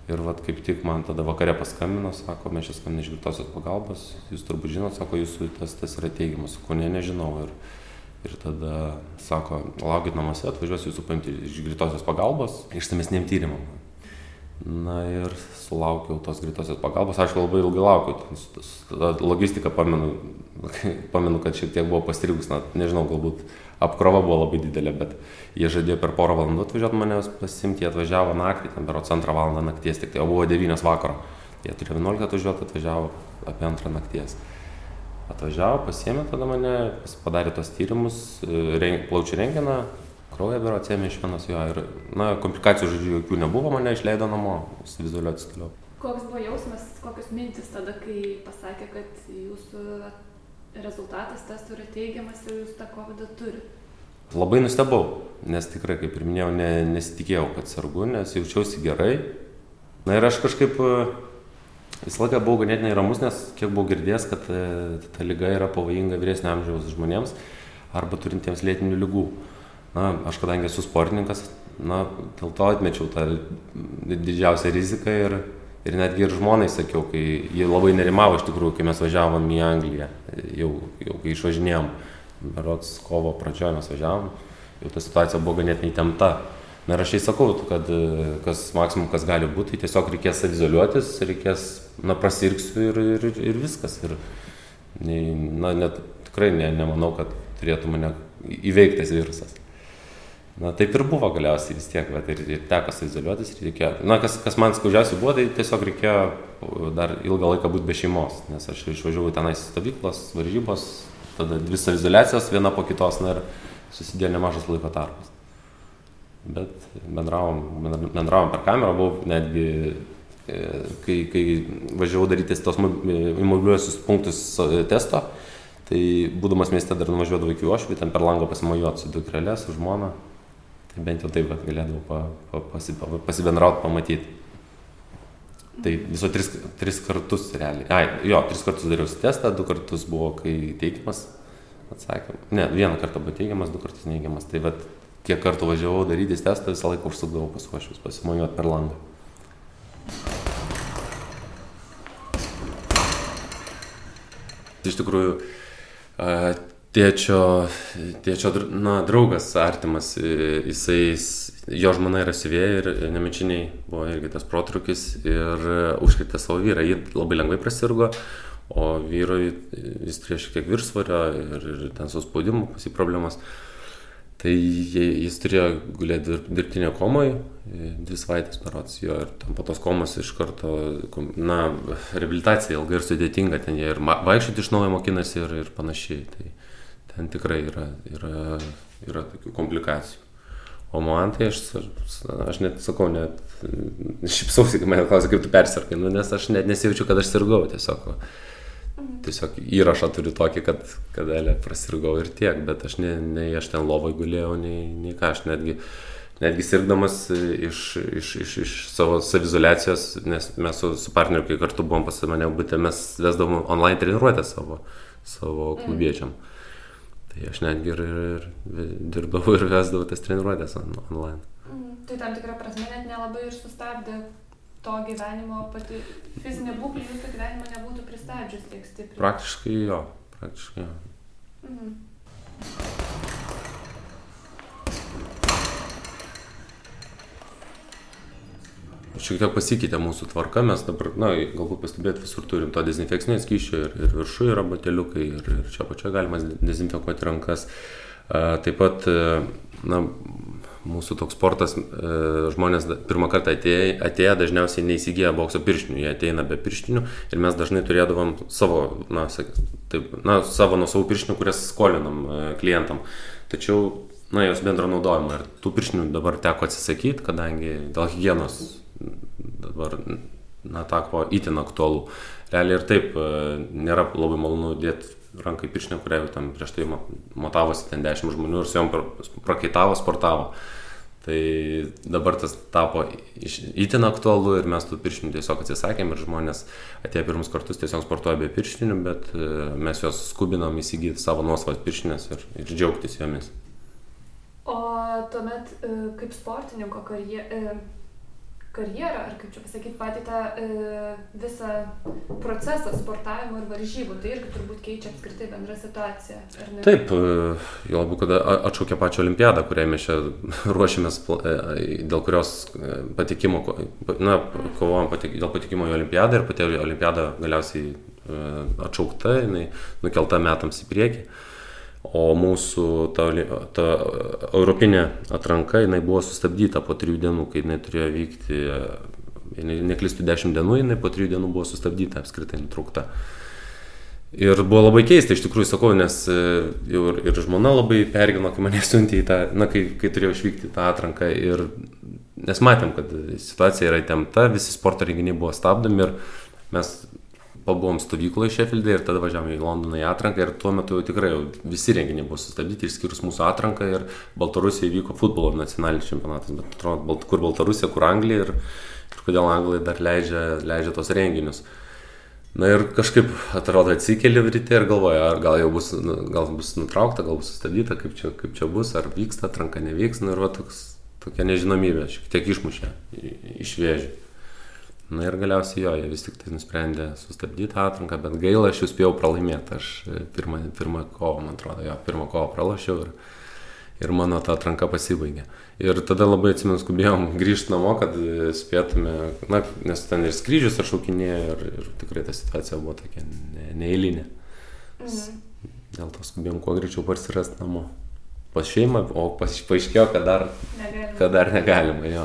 Speaker 1: Ir vat kaip tik man tada vakare paskambino, sako, mes čia skambiname iš greitosios pagalbos, jūs turbūt žinot, sako, jūsų testas yra teigiamas, ko ne, nežinau. Ir, ir tada sako, laukit namuose, atvažiuosiu jūsų paimti iš greitosios pagalbos, išsamesniem tyrimam. Na ir sulaukiau tos greitosios pagalbos, aišku, labai ilgai laukiau, ta logistika pamenu, (laughs) pamenu, kad šiek tiek buvo pastrigus, na, nežinau, galbūt apkrova buvo labai didelė, bet jie žadėjo per porą valandų atvažiuoti manęs pasimti, jie atvažiavo naktį, ten berots antrą valandą nakties, tik tai, o buvo 9 vakaro. Jie turėjo 11 atvažiuoti, atvažiavo apie antrą nakties. Atvažiavo, pasiemė tada mane, padarė tos tyrimus, e, plaučių renginą, kraują bero atsėmė iš vienos jo ir, na, komplikacijų žodžiu jokių nebuvo, mane išleido namo, savizuliuotis toliau.
Speaker 6: Koks buvo jausmas, kokios mintis tada, kai pasakė, kad jūsų rezultatas testo yra teigiamas ir jūs tą COVID turit?
Speaker 1: Labai nustebau, nes tikrai, kaip ir minėjau, ne, nesitikėjau, kad sergu, nes jaučiausi gerai. Na ir aš kažkaip e, visą laiką buvau ganėtinai ramus, nes kiek buvau girdėjęs, kad e, ta lyga yra pavojinga vyresnio amžiaus žmonėms arba turintiems lėtinių lygų. Na, aš kadangi esu sportininkas, na, dėl to atmečiau tą didžiausią riziką ir, ir netgi ir žmonai sakiau, kai jie labai nerimavo iš tikrųjų, kai mes važiavom į Angliją, jau, jau kai išvažinėjom berods kovo pradžioje mes važiavom, jau ta situacija buvo ganėtinai įtempta. Na ir aš jai sakau, kad kas maksimum, kas gali būti, tai tiesiog reikės izoliuotis, reikės, na, prasirgsiu ir, ir, ir viskas. Ir, na, net tikrai ne, nemanau, kad turėtų mane įveiktas virusas. Na taip ir buvo galiausiai vis tiek, bet ir, ir teko izoliuotis, ir reikėjo. Na, kas, kas man skaudžiausiai buvo, tai tiesiog reikėjo dar ilgą laiką būti be šeimos, nes aš išvažiavau tenais stovyklos, varžybos, tada dvi saviizoliacijos viena po kitos na, ir susidėjo nemažas laiko tarpas. Bet bendravom, bendravom per kamerą, buvau netgi, e, kai, kai važiavau daryti tos imobiliuosius punktus testo, tai būdamas mieste dar nuvažiuodavau iki Ošvį, ten per langą pasimojuoti su dukrelė, su žmona. Tai bent jau taip, kad galėdavau pa, pa, pasi, pa, pasibendrauti, pamatyti. Tai viso tris, tris kartus realiai. Ai, jo, tris kartus dariau testą, du kartus buvo, kai teigiamas atsakymas. Ne, vieną kartą buvo teigiamas, du kartus neigiamas. Tai vad, kiek kartų važiavau darytis testą, visą laiką užsukdavau pas uošius, pasimojuoti per langą. Iš tikrųjų, tėčio, tėčio na, draugas artimas, jisai jo žmona yra siuvėja ir nemečiiniai buvo irgi tas protrukis ir užkrėtė savo vyrą. Ji labai lengvai prasirgo, o vyrui jis turėjo šiek tiek viršsvario ir, ir ten su spaudimu pasi problemas. Tai jis turėjo gulėti dirbtinio komoje, dvi savaitės parots jo ir po tos komos iš karto, na, rehabilitacija ilga ir sudėtinga, ten jie ir vaikščioti iš naujo mokinasi ir, ir panašiai. Tai ten tikrai yra, yra, yra tokių komplikacijų. O man tai aš, aš net sakau, net (laughs) šipsausi, kai mane klausia, kaip tu persirgai, nu, nes aš net nesijaučiu, kad aš sirgau tiesiog. Tiesiog įrašą turiu tokį, kad, kad elė prasirgau ir tiek, bet aš ne, nei aš ten lovai gulėjau, nei, nei ką, aš netgi, netgi sirgdamas iš, iš, iš, iš savo savizolacijos, nes mes su, su partneriu, kai kartu buvom pas mane būtent, mes vesdavom online treniruotę savo, savo klubiečiam. Mm. Tai aš netgi ir, ir, ir dirbdavau ir vesdavau tas treniruotės on, online.
Speaker 7: Mm, tai tam tikrą prasme net nelabai ir sustabdė to gyvenimo, pati fizinė būklė jūsų gyvenimo nebūtų pristabdžius tiek stipriai.
Speaker 1: Praktiškai jo, praktiškai jo. Mhm. Šiek tiek pasikeitė mūsų tvarka, mes dabar, na, galbūt pastebėt, visur turim to dezinfekcinio skyščio ir, ir viršuje yra bateliukai ir, ir čia pačioje galima dezinfekuoti rankas. Taip pat, na, mūsų toks sportas, žmonės pirmą kartą atėję, atėję dažniausiai neįsigyja bokso pirštinių, jie ateina be pirštinių ir mes dažnai turėdavom savo, na, taip, na savo nuo savo pirštinių, kurias skolinam klientam. Tačiau, na, jos bendro naudojimo ir tų pirštinių dabar teko atsisakyti, kadangi dėl hygienos dabar na, tapo itin aktualu. Realiai ir taip e, nėra labai malonu dėti rankai piršinę, kurią jau tam prieš tai matavosi ten 10 žmonių ir su jom prakaitavo, sportavo. Tai dabar tas tapo itin aktualu ir mes tų pirštinių tiesiog atsisakėm ir žmonės atėjo pirmus kartus tiesiog sportuoja be pirštinių, bet e, mes juos skubinam įsigyti savo nuosavas pirštinės ir, ir džiaugtis jomis.
Speaker 7: O tuomet e, kaip sportininko karjerą karjerą, ar kaip čia pasakyti, patį tą e, visą procesą sportavimo ir varžybų, tai irgi turbūt keičia apskritai bendrą situaciją.
Speaker 1: Taip, e, jo labiau, kad atšaukė pačią olimpiadą, kuriai mes čia (laughs) ruošiamės, e, dėl kurios e, patikimo, na, kovojom patik, dėl patikimo į olimpiadą ir pati olimpiada galiausiai atšaukta, jinai nukelta metams į priekį. O mūsų ta, ta europinė atranka, jinai buvo sustabdyta po trijų dienų, kai jinai turėjo vykti, jinai neklistų dešimt dienų, jinai po trijų dienų buvo sustabdyta, apskritai nutraukta. Ir buvo labai keista, iš tikrųjų sakau, nes e, jau ir, ir žmona labai pergino, kai mane (laughs) siuntė į tą, na, kai, kai turėjau išvykti tą atranką. Ir, nes matėm, kad situacija yra įtempta, visi sporto renginiai buvo stabdomi ir mes pabuvom stovykloje Šefildė ir tada važiavome į Londoną į atranką ir tuo metu jau tikrai jau visi renginiai buvo sustabdyti, išskyrus mūsų atranką ir Baltarusijoje vyko futbolo nacionalinis čempionatas, bet atrodo, kur Baltarusija, kur Anglija ir, ir kodėl Anglai dar leidžia, leidžia tos renginius. Na ir kažkaip atrodo atsikeli ryte ir galvoja, ar gal jau bus, nu, gal bus nutraukta, gal bus sustabdyta, kaip čia, kaip čia bus, ar vyksta atranka, nevyks, na ir va toks, tokia nežinomybė šiek tiek išmušė iš vėžių. Na ir galiausiai jo, jie vis tik tai nusprendė sustabdyti atranką, bet gaila, aš jau spėjau pralaimėti. Aš e, pirmą, pirmą kovą, man atrodo, jo, pirmą kovą pralašiau ir, ir mano ta atranka pasibaigė. Ir tada labai atsimenu, skubėjom grįžti namo, kad e, spėtume, na, nes ten ir skrydžius atšaukinėjo ir, ir tikrai ta situacija buvo tokia ne, neįlinė. Mhm. Dėl to skubėjom kuo greičiau parsirasti namo. Pas šeimą, o paaiškėjo, kad dar, kad dar negalima, jo.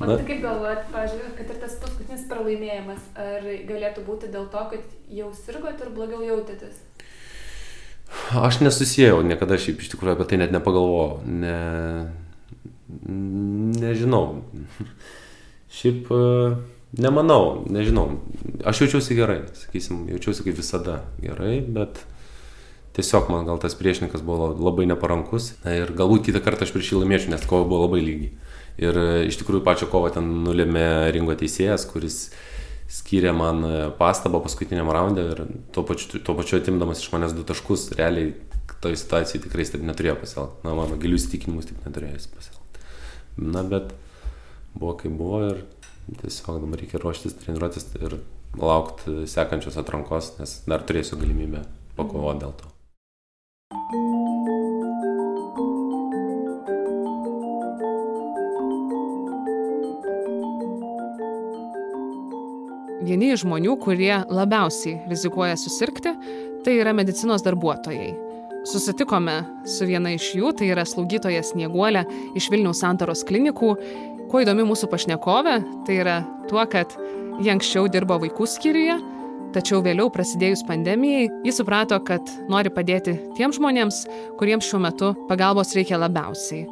Speaker 7: O tai kaip galvojat, pažiūrėjau, kad ir tas paskutinis pralaimėjimas, ar galėtų būti dėl to, kad jau sirgot ir blogiau jautėtės?
Speaker 1: Aš nesusijėjau niekada šiaip iš tikrųjų apie tai net nepagalvojau. Ne, nežinau. Šiaip nemanau, nežinau. Aš jaučiausi gerai, sakysim, jaučiausi kaip visada gerai, bet tiesiog man gal tas priešininkas buvo labai neparankus. Na, ir galbūt kitą kartą aš prieš jį laimėčiau, nes kova buvo labai lygiai. Ir e, iš tikrųjų pačią kovą ten nulėmė ringo teisėjas, kuris skyrė man e, pastabą paskutiniam raundė ir tuo pačiu, tuo pačiu atimdamas iš manęs du taškus, realiai toj situacijai tikrai taip neturėjo pasielgti. Na, mano gilių įsitikinimus taip neturėjo pasielgti. Na, bet buvo kaip buvo ir tiesiog dabar reikia ruoštis, treniruotis ir laukti sekančios atrankos, nes dar turėsiu galimybę pakovoti dėl to.
Speaker 6: Vieni iš žmonių, kurie labiausiai rizikuoja susirgti, tai yra medicinos darbuotojai. Susitikome su viena iš jų, tai yra slaugytoja Snieguolė iš Vilniaus santaros klinikų. Kuo įdomi mūsų pašnekovė, tai yra tuo, kad ji anksčiau dirbo vaikų skyriuje, tačiau vėliau prasidėjus pandemijai, ji suprato, kad nori padėti tiems žmonėms, kuriems šiuo metu pagalbos reikia labiausiai.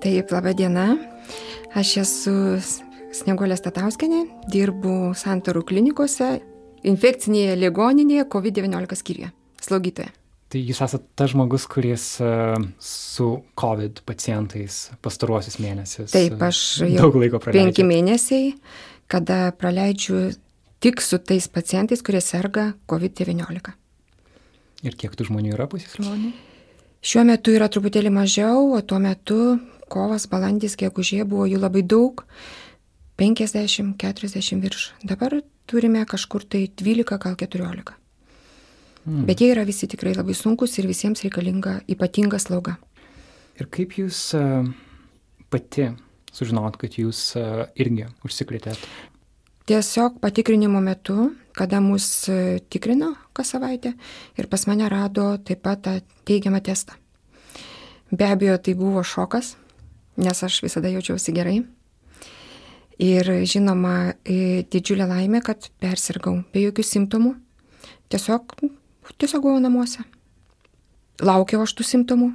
Speaker 3: Taip, laba diena. Aš esu Sneguolė Statauskenė, dirbu Santarų klinikose, infekcinėje ligoninėje COVID-19 skyriuje, slaugytoje.
Speaker 5: Tai jūs esate tas žmogus, kuris uh, su COVID pacientais pastaruosius mėnesius.
Speaker 3: Taip, aš jau
Speaker 5: daug laiko praleidžiu.
Speaker 3: Penki mėnesiai, kada praleidžiu tik su tais pacientais, kurie serga COVID-19.
Speaker 5: Ir kiek tų žmonių yra ligoninėje?
Speaker 3: Šiuo metu yra truputėlį mažiau, o tuo metu kovas, balandis, gegužė buvo jų labai daug. 50-40 virš. Dabar turime kažkur tai 12, gal 14. Mm. Bet jie yra visi tikrai labai sunkus ir visiems reikalinga ypatinga slauga.
Speaker 5: Ir kaip jūs uh, pati sužinot, kad jūs uh, irgi užsikrėtėt?
Speaker 3: Tiesiog patikrinimo metu, kada mus uh, tikrino kas savaitę ir pas mane rado taip pat tą teigiamą testą. Be abejo, tai buvo šokas, nes aš visada jaučiausi gerai. Ir žinoma, didžiulė laimė, kad persirgau be jokių simptomų. Tiesiog, tiesiog buvau namuose. Laukiau aš tų simptomų,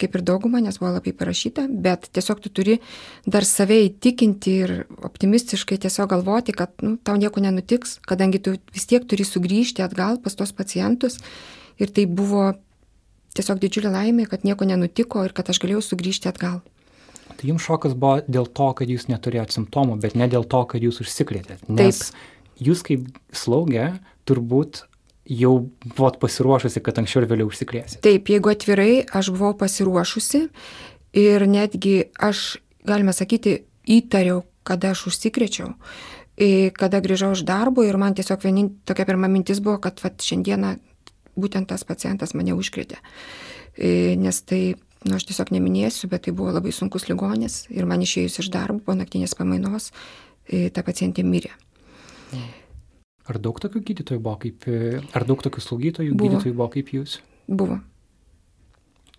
Speaker 3: kaip ir dauguma, nes buvo labai parašyta, bet tiesiog tu turi dar save įtikinti ir optimistiškai tiesiog galvoti, kad nu, tau nieko nenutiks, kadangi tu vis tiek turi sugrįžti atgal pas tos pacientus. Ir tai buvo tiesiog didžiulė laimė, kad nieko nenutiko ir kad aš galėjau sugrįžti atgal.
Speaker 5: Tai jums šokas buvo dėl to, kad jūs neturėjote simptomų, bet ne dėl to, kad jūs užsikrėtėt. Nes Taip. jūs kaip slaugė turbūt jau buvot pasiruošusi, kad anksčiau ir vėliau užsikrėsite.
Speaker 3: Taip, jeigu atvirai, aš buvau pasiruošusi ir netgi aš, galime sakyti, įtariau, kada aš užsikrėčiau kada grįžau iš darbo ir man tiesiog vienin, tokia pirma mintis buvo, kad vat, šiandieną būtent tas pacientas mane užkrėtė. Nes tai nu, aš tiesiog neminėsiu, bet tai buvo labai sunkus ligonis ir man išėjus iš darbo po naktinės pamainos, e, ta pacientė mirė.
Speaker 5: Ar daug tokių gydytojų buvo kaip, e, ar daug tokių slaugytojų buvo. gydytojų buvo kaip jūs?
Speaker 3: Buvo.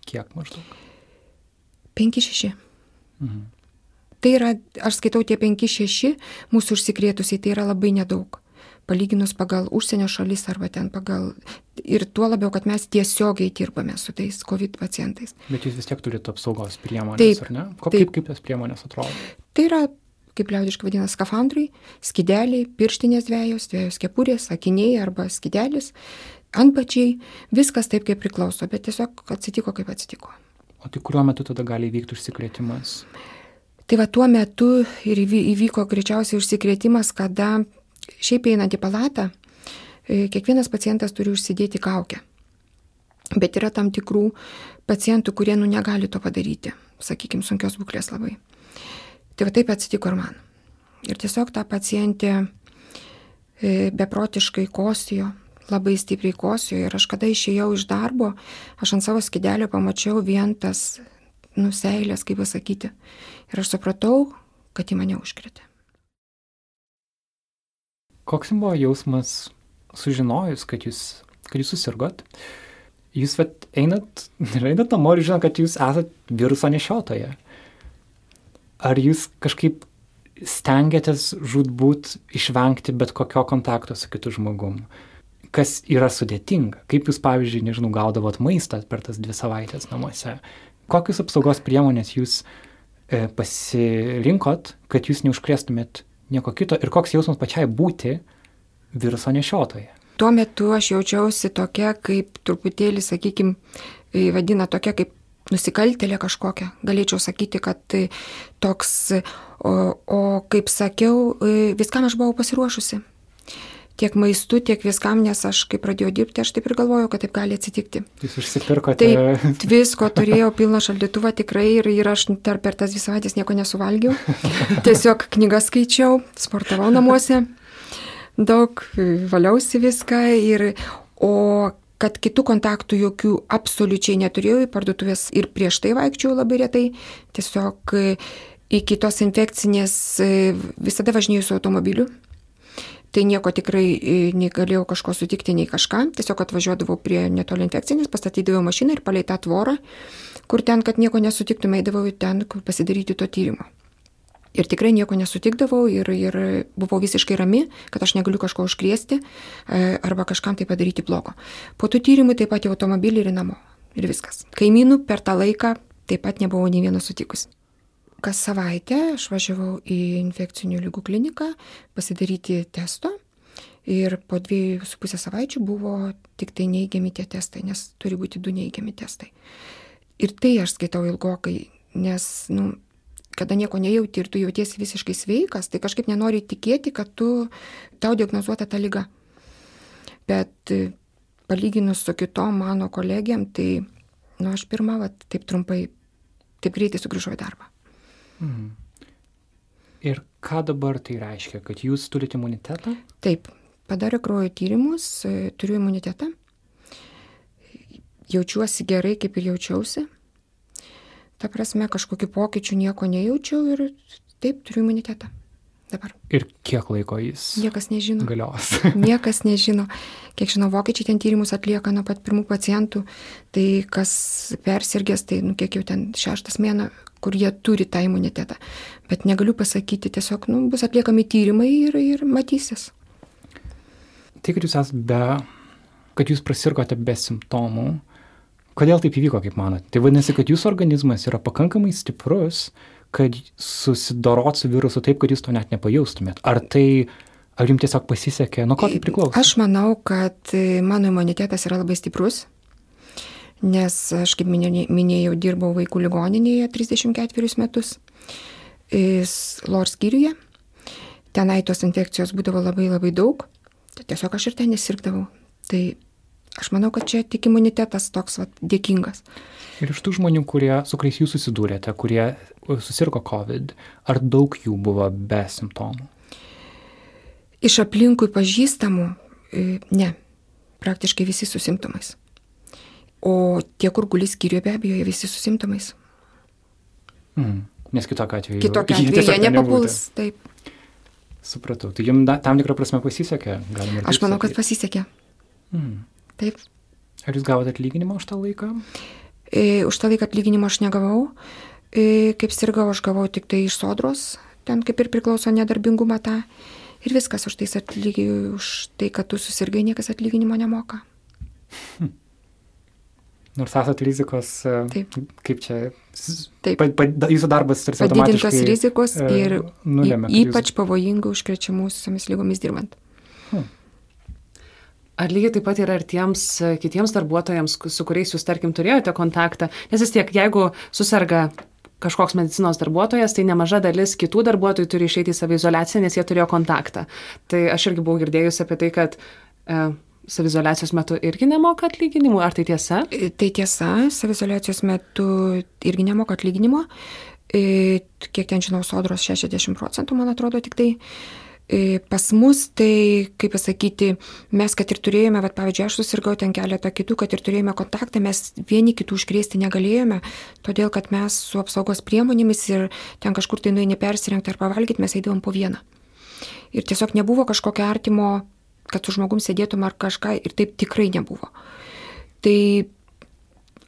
Speaker 5: Kiek maždaug?
Speaker 3: 5-6. Mhm. Tai yra, aš skaitau tie 5-6 mūsų užsikrėtusiai, tai yra labai nedaug palyginus pagal užsienio šalis arba ten pagal... Ir tuo labiau, kad mes tiesiogiai dirbame su tais COVID pacientais.
Speaker 5: Bet jūs vis tiek turite apsaugos priemonės,
Speaker 3: taip,
Speaker 5: ar ne? Ko,
Speaker 3: taip.
Speaker 5: Kaip, kaip tas priemonės atrodo?
Speaker 3: Tai yra, kaip liaudiškai vadina, skafandrai, skideliai, pirštinės dviejos, dviejos kepurės, akiniai arba skidelis, antbačiai, viskas taip, kaip priklauso, bet tiesiog atsitiko, kaip atsitiko.
Speaker 5: O tai kuriuo metu tada gali įvykti užsikrėtimas?
Speaker 3: Tai va tuo metu ir įvyko greičiausiai užsikrėtimas, kada Šiaip einant į palatą, e, kiekvienas pacientas turi užsidėti kaukę. Bet yra tam tikrų pacientų, kurie nu negali to padaryti, sakykime, sunkios būklės labai. Tai va taip atsitiko ir man. Ir tiesiog ta pacientė e, beprotiškai kosijo, labai stipriai kosijo ir aš kada išėjau iš darbo, aš ant savo skidelio pamačiau vien tas nuseilės, kaip pasakyti. Ir aš supratau, kad į mane užkritė.
Speaker 5: Koks jums buvo jausmas sužinojus, kad jūs, kad jūs susirgot? Jūs vat, einat (laughs) einat namo ir žinot, kad jūs esat viruso nešiotoje. Ar jūs kažkaip stengiatės žudbūt išvengti bet kokio kontakto su kitu žmogum? Kas yra sudėtinga? Kaip jūs, pavyzdžiui, nežinau, gaudavot maistą per tas dvi savaitės namuose? Kokius apsaugos priemonės jūs e, pasirinkot, kad jūs neužkrėstumėt nieko kito ir koks jausmas pačiai būti viruso nešiotoje.
Speaker 3: Tuo metu aš jaučiausi tokia, kaip truputėlį, sakykime, vadina tokia kaip nusikaltelė kažkokia. Galėčiau sakyti, kad tai toks, o, o kaip sakiau, e, viskam aš buvau pasiruošusi. Tiek maistu, tiek viskam, nes aš kai pradėjau dirbti, aš taip ir galvojau, kad taip gali atsitikti.
Speaker 5: Jūs užsipirkote.
Speaker 3: Taip, visko turėjau pilną šaldytuvą tikrai ir, ir aš per tas dvi savaitės nieko nesuvalgiau. (laughs) Tiesiog knygas skaičiau, sportavau namuose, daug valiausi viską ir, o kad kitų kontaktų jokių absoliučiai neturėjau į parduotuvės ir prieš tai vaikščiau labai retai, tiesiog iki tos infekcinės visada važinėjau su automobiliu tai nieko tikrai e, nei galėjau kažko sutikti, nei kažką. Tiesiog atvažiuodavau prie netoli infekcinės, pastatydavau mašiną ir palei tą tvorą, kur ten, kad nieko nesutiktum, eidavau ten pasidaryti to tyrimo. Ir tikrai nieko nesutikdavau ir, ir buvau visiškai rami, kad aš negaliu kažko užkrėsti e, arba kažkam tai padaryti blogo. Po tų tyrimų taip pat į automobilį ir namo. Ir viskas. Kaimynų per tą laiką taip pat nebuvau nei vieno sutikusi. Kas savaitę aš važiavau į infekcinių lygų kliniką pasidaryti testo ir po dviejų su pusę savaičių buvo tik tai neigiami tie testai, nes turi būti du neigiami testai. Ir tai aš skaitau ilgokai, nes, nu, kada nieko nejauti ir tu jautiesi visiškai sveikas, tai kažkaip nenori tikėti, kad tu, tau diagnozuota ta lyga. Bet e, palyginus su kitom mano kolegiam, tai, nu, aš pirmą, va, taip trumpai, taip greitai sugrįžau į darbą.
Speaker 5: Mhm. Ir ką dabar tai reiškia, kad jūs turite imunitetą?
Speaker 3: Taip, padarė kraujo tyrimus, turiu imunitetą, jaučiuosi gerai, kaip ir jaučiausi. Ta prasme, kažkokiu pokyčiu nieko nejaučiau ir taip turiu imunitetą. Dabar.
Speaker 5: Ir kiek laiko jis
Speaker 3: Niekas nežino.
Speaker 5: galios? (laughs)
Speaker 3: Niekas nežino. Kiek žinau, vokiečiai ten tyrimus atlieka nuo pat pirmų pacientų. Tai kas persirgęs, tai nu, kiek jau ten šeštas mėno, kur jie turi tą imunitetą. Bet negaliu pasakyti, tiesiog nu, bus atliekami tyrimai ir, ir matysis.
Speaker 5: tai, kad jūs esate be, kad jūs prasirgote be simptomų, kodėl taip įvyko, kaip manote? Tai vadinasi, kad jūsų organizmas yra pakankamai stiprus, kad susidorot su virusu taip, kad jūs to net nepajaustumėt. Ar tai, ar jums tiesiog pasisekė, nuo ko tai priklauso?
Speaker 3: Aš manau, kad mano imunitetas yra labai stiprus, nes aš, kaip minė- minėjau, dirbau vaikų ligoninėje 34 metus, LOR skyriuje. Tenai tos infekcijos būdavo labai labai daug, tai tiesiog aš ir ten nesirgdavau. Tai aš manau, kad čia tik imunitetas toks vat, dėkingas.
Speaker 5: Ir iš tų žmonių, kurie, su kuriais jūs susidūrėte, kurie susirgo COVID, ar daug jų buvo be simptomų?
Speaker 3: Iš aplinkui pažįstamų, ne, praktiškai visi su simptomais. O tie, kur guli skyriuje, be abejo, jie visi su simptomais.
Speaker 5: Mm. Nes kitokio atveju.
Speaker 3: Kitokia (laughs)
Speaker 5: jie
Speaker 3: atveju jie nepapuls. Taip.
Speaker 5: Supratau. Tai jums da, tam tikrą prasme pasisekė, galima
Speaker 3: Aš manau, kad
Speaker 5: sakyt.
Speaker 3: pasisekė.
Speaker 5: Mm.
Speaker 3: Taip.
Speaker 5: Ar jūs gavote atlyginimą už tą laiką?
Speaker 3: E, už tą laiką atlyginimo aš negavau. E, kaip sirgau, aš gavau tik tai iš sodros, ten kaip ir priklauso nedarbingumą tą. Ir viskas už, tais atlygi, už tai, kad tu susirgai, niekas atlyginimo nemoka. (laughs)
Speaker 5: Nors esate rizikos, e,
Speaker 3: Taip.
Speaker 5: kaip čia,
Speaker 3: Taip.
Speaker 5: Pa, pa, jūsų darbas tarsi
Speaker 3: Padidintos
Speaker 5: automatiškai,
Speaker 3: rizikos
Speaker 5: e,
Speaker 3: ir
Speaker 5: nulemia, kad
Speaker 3: y-
Speaker 5: jūs-
Speaker 3: ypač pavojingų užkrečiamusiomis lygomis dirbant.
Speaker 6: Ar lygiai taip pat yra ir tiems e, kitiems darbuotojams, su kuriais jūs, tarkim, turėjote kontaktą? Nes vis tiek, jeigu susirga kažkoks medicinos darbuotojas, tai nemaža dalis kitų darbuotojų turi išeiti į savizolaciją, nes jie turėjo kontaktą. Tai aš irgi buvau girdėjusi apie tai, kad e, savizolacijos metu irgi nemoka atlyginimų. Ar tai tiesa?
Speaker 3: E, Tai tiesa, savizolacijos metu irgi nemoka atlyginimo. E, Kiek ten žinau, sodros 60 procentų, man atrodo, tik tai. E, Pas mus, tai, kaip pasakyti, mes, kad ir turėjome, bet pavyzdžiui, aš susirgau ten keletą kitų, kad ir turėjome kontaktą, mes vieni kitų užkrėsti negalėjome, todėl kad mes su apsaugos priemonėmis ir ten kažkur tai nueini persirengti ar pavalgyti, mes eidavom po vieną. Ir tiesiog nebuvo kažkokio artimo, kad su žmogum sėdėtum ar kažką, ir taip tikrai nebuvo. Tai,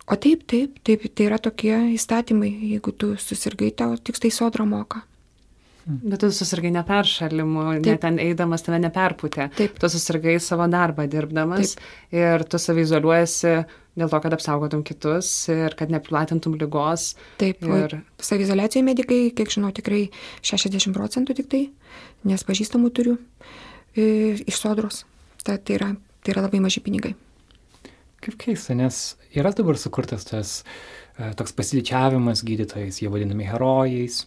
Speaker 3: o taip, taip, taip, tai yra tokie įstatymai, jeigu tu susirgai, tau tik tai sodra moka.
Speaker 6: Bet tu susirgai neperšalimu,
Speaker 3: Taip.
Speaker 6: net ten eidamas tave neperputė.
Speaker 3: Taip.
Speaker 6: Tu susirgai savo darbą dirbdamas ir tu savizoliuojasi dėl to, kad apsaugotum kitus ir kad neplatintum lygos.
Speaker 3: Taip,
Speaker 6: Ir-
Speaker 3: savizolacijoje medikai, kiek žinau, tikrai 60 procentų tik tai, nes pažįstamų turiu e, iš sodros. Ta, tai, yra, tai yra labai maži pinigai.
Speaker 5: Kaip keista, nes yra dabar sukurtas tas e, toks pasididžiavimas gydytojais, jie vadinami herojais.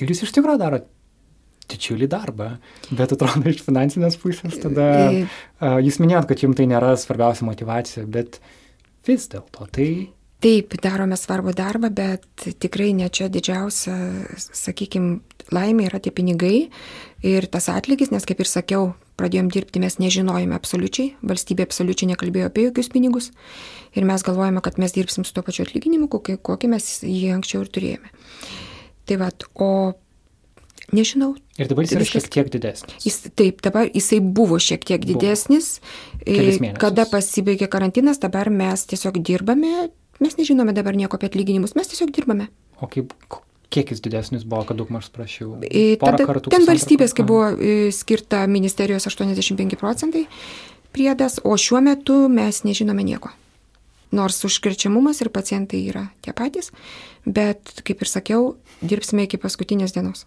Speaker 5: Ir jūs iš tikrųjų darot didžiulį darbą, bet atrodo iš finansinės pusės tada...
Speaker 3: E,
Speaker 5: e, Jūs minėjot, kad jums tai nėra svarbiausia motivacija, bet vis dėlto tai...
Speaker 3: Taip, darome svarbų darbą, bet tikrai ne čia didžiausia, sakykime, laimė yra tie pinigai ir tas atlygis, nes kaip ir sakiau, pradėjom dirbti, mes nežinojome absoliučiai, valstybė absoliučiai nekalbėjo apie jokius pinigus ir mes galvojame, kad mes dirbsim su tuo pačiu atlyginimu, kokį, kokį mes jį anksčiau ir turėjome. Tai vad, o nežinau.
Speaker 5: Ir dabar jis yra
Speaker 3: Viskas-
Speaker 5: šiek tiek didesnis.
Speaker 3: Jis, taip, dabar jisai buvo šiek tiek didesnis. Kada pasibaigė karantinas, dabar mes tiesiog dirbame, mes nežinome dabar nieko apie atlyginimus, mes tiesiog dirbame.
Speaker 5: O kaip, k- kiek jis didesnis buvo, kad daug maž prašiau? Porą
Speaker 3: Tada,
Speaker 5: kartų
Speaker 3: ten valstybės, kai buvo skirta ministerijos 85 procentai priedas, o šiuo metu mes nežinome nieko. Nors užkrečiamumas ir pacientai yra tie patys, bet, kaip ir sakiau, dirbsime iki paskutinės dienos.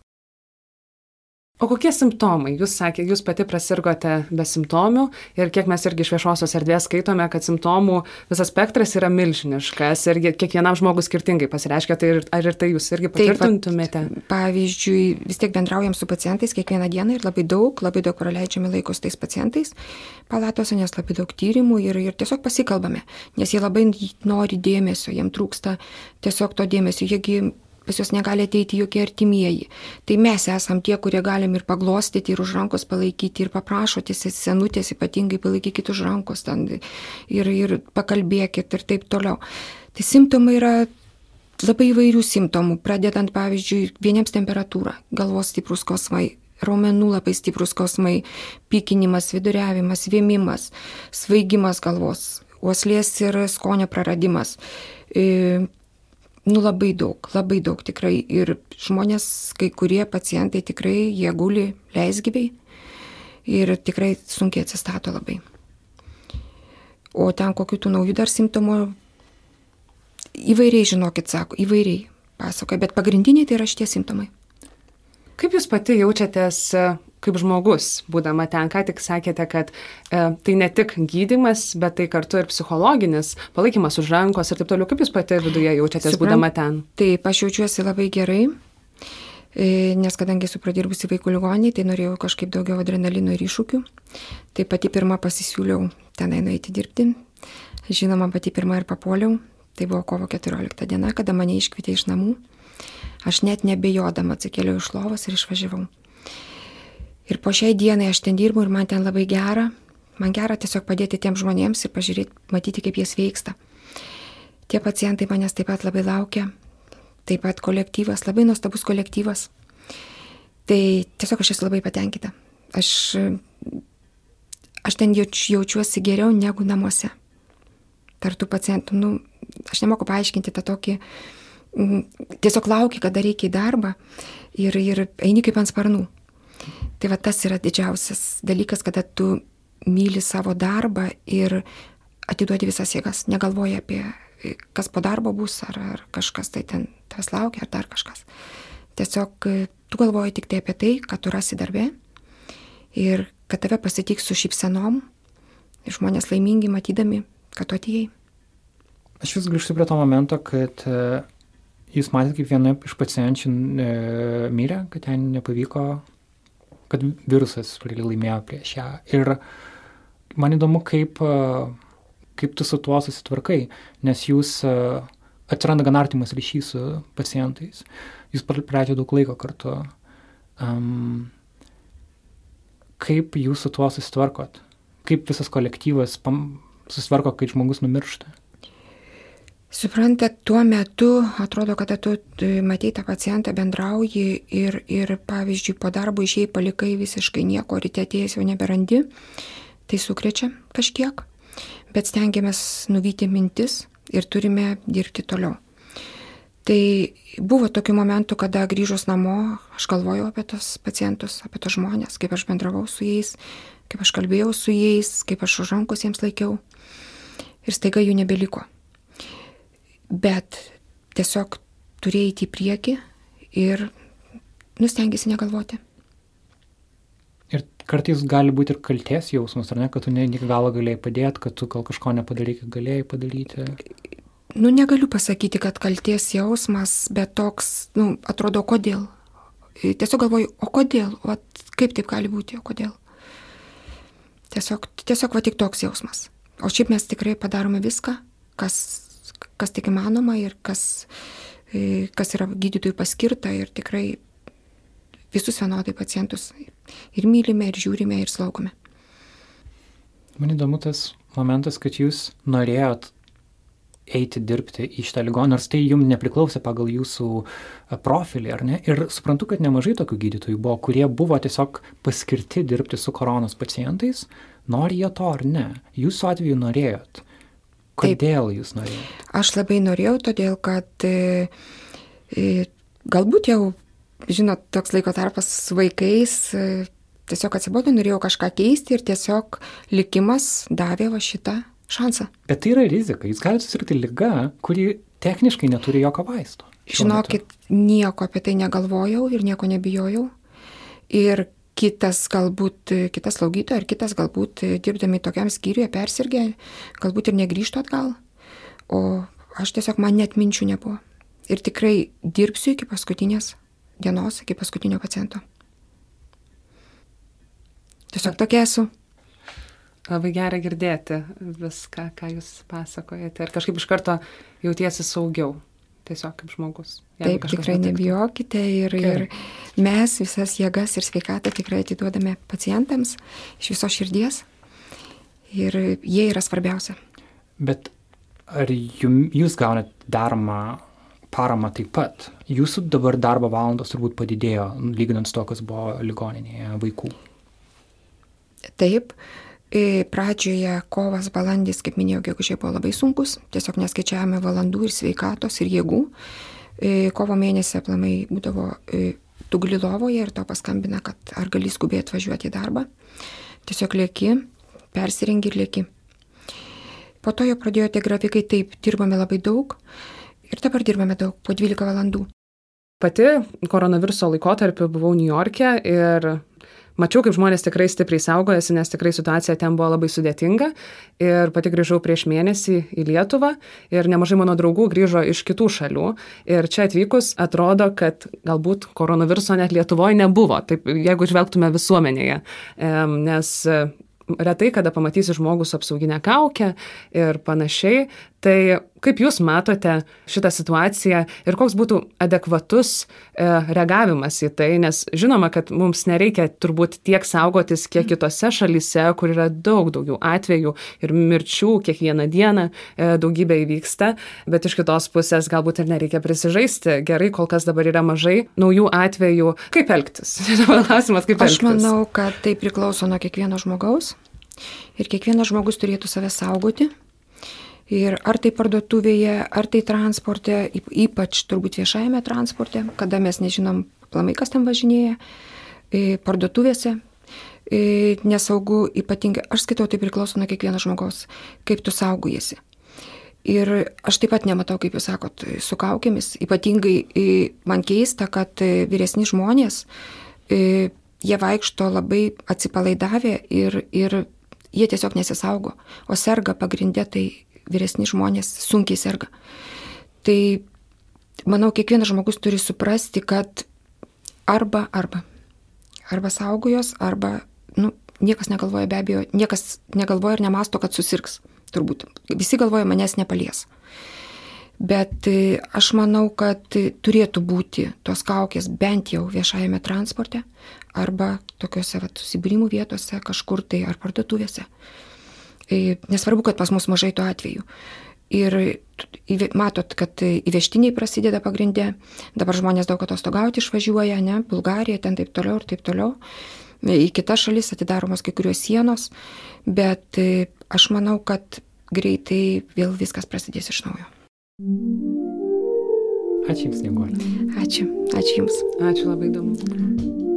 Speaker 6: O kokie simptomai? Jūs sakėte, jūs pati prasirgote be simptomių ir kiek mes irgi iš viešosios erdvės skaitome, kad simptomų visas spektras yra milžiniškas ir kiekvienam žmogus skirtingai pasireiškia. Tai ir, ar ir tai jūs irgi patvirtintumėte?
Speaker 3: Taip, pavyzdžiui, vis tiek bendraujam su pacientais kiekvieną dieną ir labai daug, labai daug praleidžiame laiko su tais pacientais palatose, nes labai daug tyrimų ir, ir tiesiog pasikalbame, nes jie labai nori dėmesio, jiems trūksta tiesiog to dėmesio. Jiegi pas juos negali ateiti jokie artimieji. Tai mes esam tie, kurie galim ir paglostyti, ir už rankos palaikyti, ir paprašoti senutės ypatingai palaikykite už rankos ten ir, ir pakalbėkit ir taip toliau. Tai simptomai yra labai įvairių simptomų, pradedant pavyzdžiui vieniems temperatūra, galvos stiprus kosmai, raumenų labai stiprus kosmai, pykinimas, viduriavimas, vėmimas, svaigimas galvos, uoslės ir skonio praradimas. Nu labai daug, labai daug tikrai. Ir žmonės, kai kurie pacientai tikrai, jie guli leisgyviai ir tikrai sunkiai atsistato labai. O ten kokių tų naujų dar simptomų, įvairiai žinokit, sako, įvairiai pasakoja, bet pagrindiniai tai yra šitie simptomai.
Speaker 6: Kaip jūs pati jaučiatės kaip žmogus, būdama ten, ką tik sakėte, kad e, tai ne tik gydimas, bet tai kartu ir psichologinis palaikymas už rankos ir taip toliau. Kaip jūs pati viduje jaučiatės, Suprant, būdama ten?
Speaker 3: Taip, aš jaučiuosi labai gerai, e, nes kadangi esu pradirbusi vaikų ligoniai, tai norėjau kažkaip daugiau adrenalino ir iššūkių. Tai pati pirma pasisiūliau tenai nueiti dirbti. Žinoma, pati pirma ir papuoliau. Tai buvo kovo 14 diena, kada mane iškvietė iš namų. Aš net nebejodama atsikėliau iš lovos ir išvažiavau. Ir po šiai dienai aš ten dirbu ir man ten labai gera. Man gera tiesiog padėti tiem žmonėms ir pažiūrėti, matyti, kaip jie sveiksta. Tie pacientai manęs taip pat labai laukia. Taip pat kolektyvas, labai nuostabus kolektyvas. Tai tiesiog aš esu labai patenkinta. Aš, aš ten jauč, jaučiuosi geriau negu namuose. Tartų pacientų, nu, aš nemoku paaiškinti tą tokį, tiesiog lauki, kada reikia į darbą ir, ir eini kaip ant sparnų. Tai va tas yra didžiausias dalykas, kada tu myli savo darbą ir atiduodi visas jėgas, negalvoji apie kas po darbo bus, ar, ar kažkas tai ten tavęs laukia, ar dar kažkas. Tiesiog tu galvoji tik tai apie tai, kad tu rasi darbę ir kad tave pasitiks su šypsenom, žmonės laimingi matydami, kad tu atėjai.
Speaker 5: Aš vis grįžtu prie to momento, kad e, jūs matėte, kaip viena iš pacienčių e, mirė, kad ten nepavyko kad virusas laimėjo prieš ją. Ir man įdomu, kaip, kaip tu su tuo susitvarkai, nes jūs atsiranda gan artimas ryšys su pacientais, jūs praleidžiate daug laiko kartu. Um, kaip jūs su tuo susitvarkot? Kaip visas kolektyvas susitvarko, kai žmogus numiršta?
Speaker 3: Suprantat, tuo metu atrodo, kad tu matai tą pacientą, bendrauji ir, ir pavyzdžiui, po darbo išėjai palikai visiškai nieko, ryte atėjęs jau neberandi, tai sukrečia kažkiek, bet stengiamės nuvyti mintis ir turime dirbti toliau. Tai buvo tokių momentų, kada grįžus namo, aš galvojau apie tos pacientus, apie tos žmonės, kaip aš bendravau su jais, kaip aš kalbėjau su jais, kaip aš už rankos jiems laikiau. Ir staiga jų nebeliko bet tiesiog turėjai į priekį ir nustengiasi negalvoti.
Speaker 5: Ir kartais gali būti ir kalties jausmas, ar ne, kad tu ne iki galo galėjai padėti, kad tu gal kažko nepadarei, kad galėjai padaryti.
Speaker 3: Nu, negaliu pasakyti, kad kalties jausmas, bet toks, nu, atrodo, kodėl. Tiesiog galvoju, o kodėl, o kaip taip gali būti, o kodėl. Tiesiog, tiesiog va tik toks jausmas. O šiaip mes tikrai padarome viską, kas kas tik įmanoma ir kas, e, kas yra gydytojų paskirta ir tikrai visus vienodai pacientus ir mylime, ir žiūrime, ir slaugome.
Speaker 5: Man įdomu tas momentas, kad jūs norėjot eiti dirbti į šitą ligoninę, nors tai jums nepriklausė pagal jūsų e, profilį, ar ne? Ir suprantu, kad nemažai tokių gydytojų buvo, kurie buvo tiesiog paskirti dirbti su koronos pacientais, nori jie to ar ne. Jūsų atveju norėjot. Kodėl Taip, jūs norėjote?
Speaker 3: Aš labai norėjau, todėl kad e, e, galbūt jau, žinot, toks laiko tarpas su vaikais, e, tiesiog atsibodo, norėjau kažką keisti ir tiesiog likimas davė va šitą šansą.
Speaker 5: Bet tai yra rizika. Jūs galite susirgti lygą, kuri techniškai neturi jokio vaisto. šiuo metu.
Speaker 3: Žinokit, nieko apie tai negalvojau ir nieko nebijojau. Ir kitas galbūt, kitas slaugytojas ir kitas galbūt e, dirbdami tokiam skyriuje persirgė, galbūt ir negrįžtų atgal. O aš tiesiog man net minčių nebuvo. Ir tikrai dirbsiu iki paskutinės dienos, iki paskutinio paciento. Tiesiog tokia esu.
Speaker 6: Labai gera girdėti viską, ką jūs pasakojate. Ir kažkaip iš karto jautiesi saugiau. Tiesiog kaip žmogus.
Speaker 3: Taip, tikrai
Speaker 6: nutiktų.
Speaker 3: nebijokite ir, ir
Speaker 6: Gerai.
Speaker 3: mes visas jėgas ir sveikatą tikrai atiduodame pacientams iš viso širdies. Ir jie yra svarbiausia.
Speaker 5: Bet ar jum, jūs gaunat daromą paramą taip pat? Jūsų dabar darbo valandos turbūt padidėjo, lyginant su to, kas buvo ligoninėje vaikų.
Speaker 3: Taip, e, pradžioje kovas, balandis, kaip minėjau, gegužė buvo labai sunkus, tiesiog neskaičiavome valandų ir sveikatos ir jėgų. Kovo mėnesį aplamai būdavo, e, tu guli lovoje ir to paskambina, kad ar gali skubiai atvažiuoti į darbą. Tiesiog lieki, persirengi ir lieki. Po to jau pradėjo tie grafikai, taip, dirbame labai daug ir dabar dirbame daug, po 12 valandų.
Speaker 6: Pati koronaviruso laikotarpiu buvau New York'e ir mačiau, kaip žmonės tikrai stipriai saugojasi, nes tikrai situacija ten buvo labai sudėtinga. Ir pati grįžau prieš mėnesį į Lietuvą ir nemažai mano draugų grįžo iš kitų šalių. Ir čia atvykus atrodo, kad galbūt koronaviruso net Lietuvoje nebuvo, taip, jeigu žvelgtume visuomenėje. Nes retai kada pamatysi žmogus su apsauginė kaukė ir panašiai. Tai kaip Jūs matote šitą situaciją ir koks būtų adekvatus e, reagavimas į tai, nes žinoma, kad mums nereikia turbūt tiek saugotis, kiek kitose šalyse, kur yra daug daugiau atvejų ir mirčių kiekvieną dieną e, daugybė įvyksta, bet iš kitos pusės galbūt ir nereikia prisižaisti. Gerai, kol kas dabar yra mažai naujų atvejų. Kaip elgtis? (laughs) Klausimas, kaip
Speaker 3: Aš
Speaker 6: elgtis?
Speaker 3: manau, kad tai priklauso nuo kiekvieno žmogaus ir kiekvienas žmogus turėtų save saugoti. Ir ar tai parduotuvėje, ar tai transporte, yp- ypač turbūt viešajame transporte, kada mes nežinom plamai, kas ten važinėja, e, parduotuvėse. e, Nesaugu ypatingai, aš skaitau, tai priklauso nuo kiekvieno žmogaus, kaip tu saugojasi. Ir aš taip pat nematau, kaip jūs sakot, su kaukėmis. Ypatingai e, man keista, kad vyresni žmonės, jie vaikšto labai atsipalaidavę ir, ir jie tiesiog nesisaugo. O serga pagrindė, tai vyresni žmonės sunkiai serga. Tai manau, kiekvienas žmogus turi suprasti, kad arba, arba. Arba saugojos, arba, nu, niekas negalvoja be abejo, niekas negalvoja ir nemasto, kad susirgs. Turbūt. Visi galvoja, manęs nepalies. Bet e, aš manau, kad e, turėtų būti tos kaukės bent jau viešajame transporte arba tokiuose susibūrimų vietose, kažkur tai ar parduotuvėse. E, Nesvarbu, kad pas mus mažai tų atvejų. Ir matot, kad įvežtiniai prasideda pagrindė, dabar žmonės daug atostogauti išvažiuoja, ne, Bulgarija, ten taip toliau ir taip toliau. Į kitas šalis atidaromos kai kurios sienos, bet e, aš manau, kad greitai vėl viskas prasidės iš naujo.
Speaker 5: Ačiū Jums, Snieguolė.
Speaker 3: Ačiū, ačiū Jums.
Speaker 6: Ačiū labai įdomu.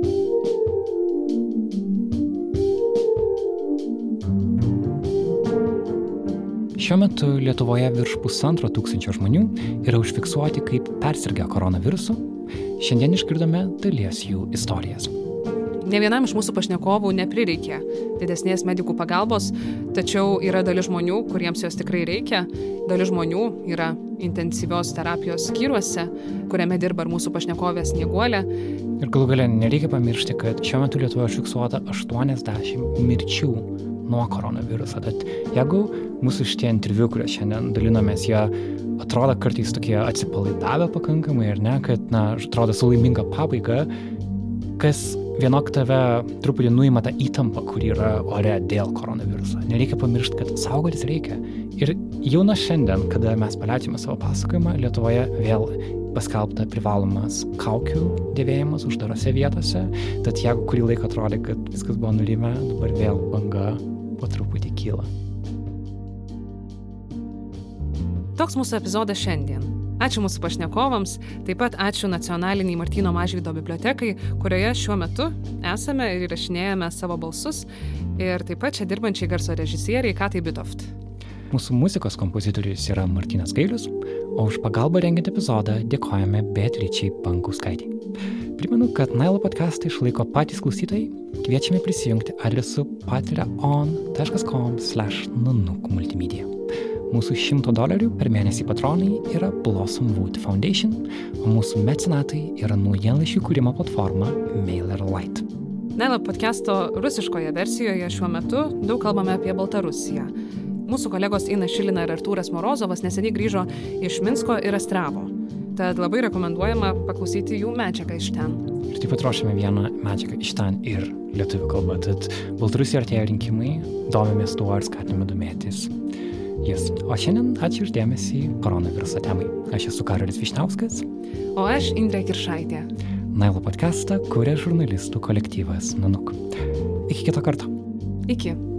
Speaker 5: Šiuo metu Lietuvoje virš pusantro tūkstančio žmonių yra užfiksuoti kaip persirgę koronavirusu. Šiandien išgirdome dalies jų istorijas.
Speaker 6: Ne vienam iš mūsų pašnekovų neprireikė didesnės medikų pagalbos, tačiau yra dalis žmonių, kuriems jos tikrai reikia. Dalis žmonių yra intensyvios terapijos skyriuose, kuriame dirba ir mūsų pašnekovės Nieguolė.
Speaker 5: Ir galų galę nereikia pamiršti, kad šiuo metu Lietuvoje užfiksuota 80 mirčių nuo koronaviruso. Tad jeigu mūsų šitie interviu, kuriuos šiandien dalinomės, jie atrodo kartais tokie atsipalaidavę pakankamai, ar ne, kad, na, atrodo su laiminga pabaiga, kas vienok tave truputį nuima tą įtampą, kur yra ore dėl koronaviruso. Nereikia pamiršti, kad saugotis reikia. Ir jau nuo šiandien, kada mes paleidžiame savo pasakojimą, Lietuvoje vėl paskelbta privalomas kaukių dėvėjimas uždarose vietose. Tad jeigu kurį laiką atrodė, kad viskas buvo nurimę, dabar vėl banga po truputį kyla.
Speaker 6: Toks mūsų epizodas šiandien. Ačiū mūsų pašnekovams, taip pat ačiū Nacionaliniai Martino Mažvydo bibliotekai, kurioje šiuo metu esame ir įrašinėjame savo balsus, ir taip pat čia dirbančiai garso režisieriai Katai Bitoft.
Speaker 5: Mūsų muzikos kompozitorius yra Martinas Gailius, o už pagalbą rengiant epizodą dėkojame Beatričiai Pankauskaitį. Primenu, kad Nailo podcastą išlaiko patys klausytojai. Kviečiame prisijungti adresu patreon.com slash nanuk multimedia. Mūsų 100 dolerių per mėnesį patronai yra Blossom Wood Foundation, o mūsų mecenatai yra naujienlaiškių kūrimo platforma MailerLite.
Speaker 6: Nailo podcast'o rusiškoje versijoje šiuo metu daug kalbame apie Baltarusiją. Mūsų kolegos Ina Šilina ir Artūras Morozovas neseniai grįžo iš Minsko ir Astravo. Tad labai rekomenduojama paklausyti jų medžiagą iš ten.
Speaker 5: Ir taip pat ruošiame vieną medžiagą iš ten ir lietuvių kalba. Tad Baltarusija artėja rinkimai, domimės tuo ir skatiname domėtis jis. O šiandien ačiū uždėmesį koronaviruso temai. Aš esu Karolis Višniauskas.
Speaker 6: O aš Indrė Kiršaitė.
Speaker 5: Nailo podcastą kuria žurnalistų kolektyvas Nanuk. Iki kito karto.
Speaker 6: Iki.